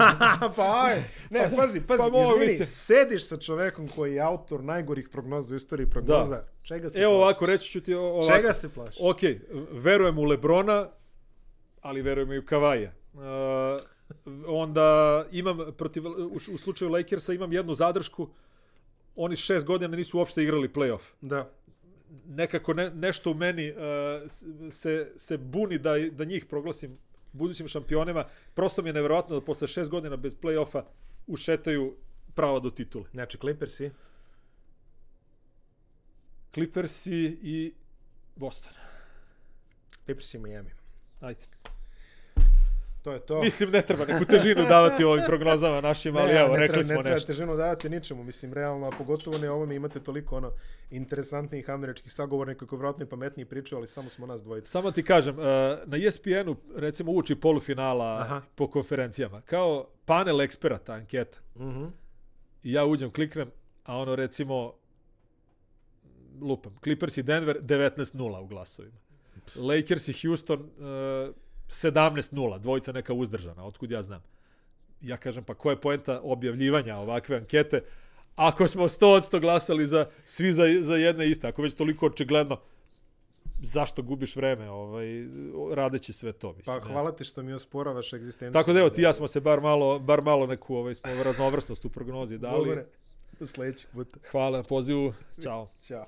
[laughs] pa aj. Ne, pazi, pazi, Pa pa izvini, se. sediš sa čovekom koji je autor najgorih prognoza u istoriji prognoza. Da. Čega se Evo plašiš? ovako, reći ću ti ovako. Čega se plašiš? Ok, verujem u Lebrona, ali verujem i u Kavaja. Uh, onda imam protiv, u, u slučaju Lakersa imam jednu zadršku. Oni šest godina nisu uopšte igrali playoff. Da. Nekako ne, nešto u meni uh, se, se buni da, da njih proglasim budućim šampionima. Prosto mi je nevjerojatno da posle šest godina bez playoffa ušetaju pravo do titule. Znači, Clippersi. Clippersi i Boston. Clippersi i Miami. Ajde. To je to. Mislim, ne treba neku težinu davati ovim prognozama našim, ali ne, evo, ne rekli treba, smo ne treba nešto. težinu davati ničemu, mislim, realno, a pogotovo ne ovome imate toliko ono interesantnih američkih sagovornika koji vjerojatno i pametniji pričaju, ali samo smo nas dvojica. Samo ti kažem, uh, na ESPN-u, recimo, uči polufinala Aha. po konferencijama. Kao panel eksperata, anketa. Mhm. I ja uđem, kliknem, a ono, recimo, lupam, Clippers i Denver 19-0 u glasovima. Lakers i Houston uh, 17-0, dvojica neka uzdržana, otkud ja znam. Ja kažem, pa koja je poenta objavljivanja ovakve ankete? Ako smo 100% glasali za svi za, za jedne iste, ako već toliko očigledno, zašto gubiš vreme ovaj, radeći sve to? Mislim, Pa hvala ti što mi osporavaš egzistenciju. Tako da evo, ti ja smo se bar malo, bar malo neku ovaj, smo raznovrsnost u prognozi dali. Dobre. Sljedećeg puta. Hvala na pozivu. Ćao. Ćao.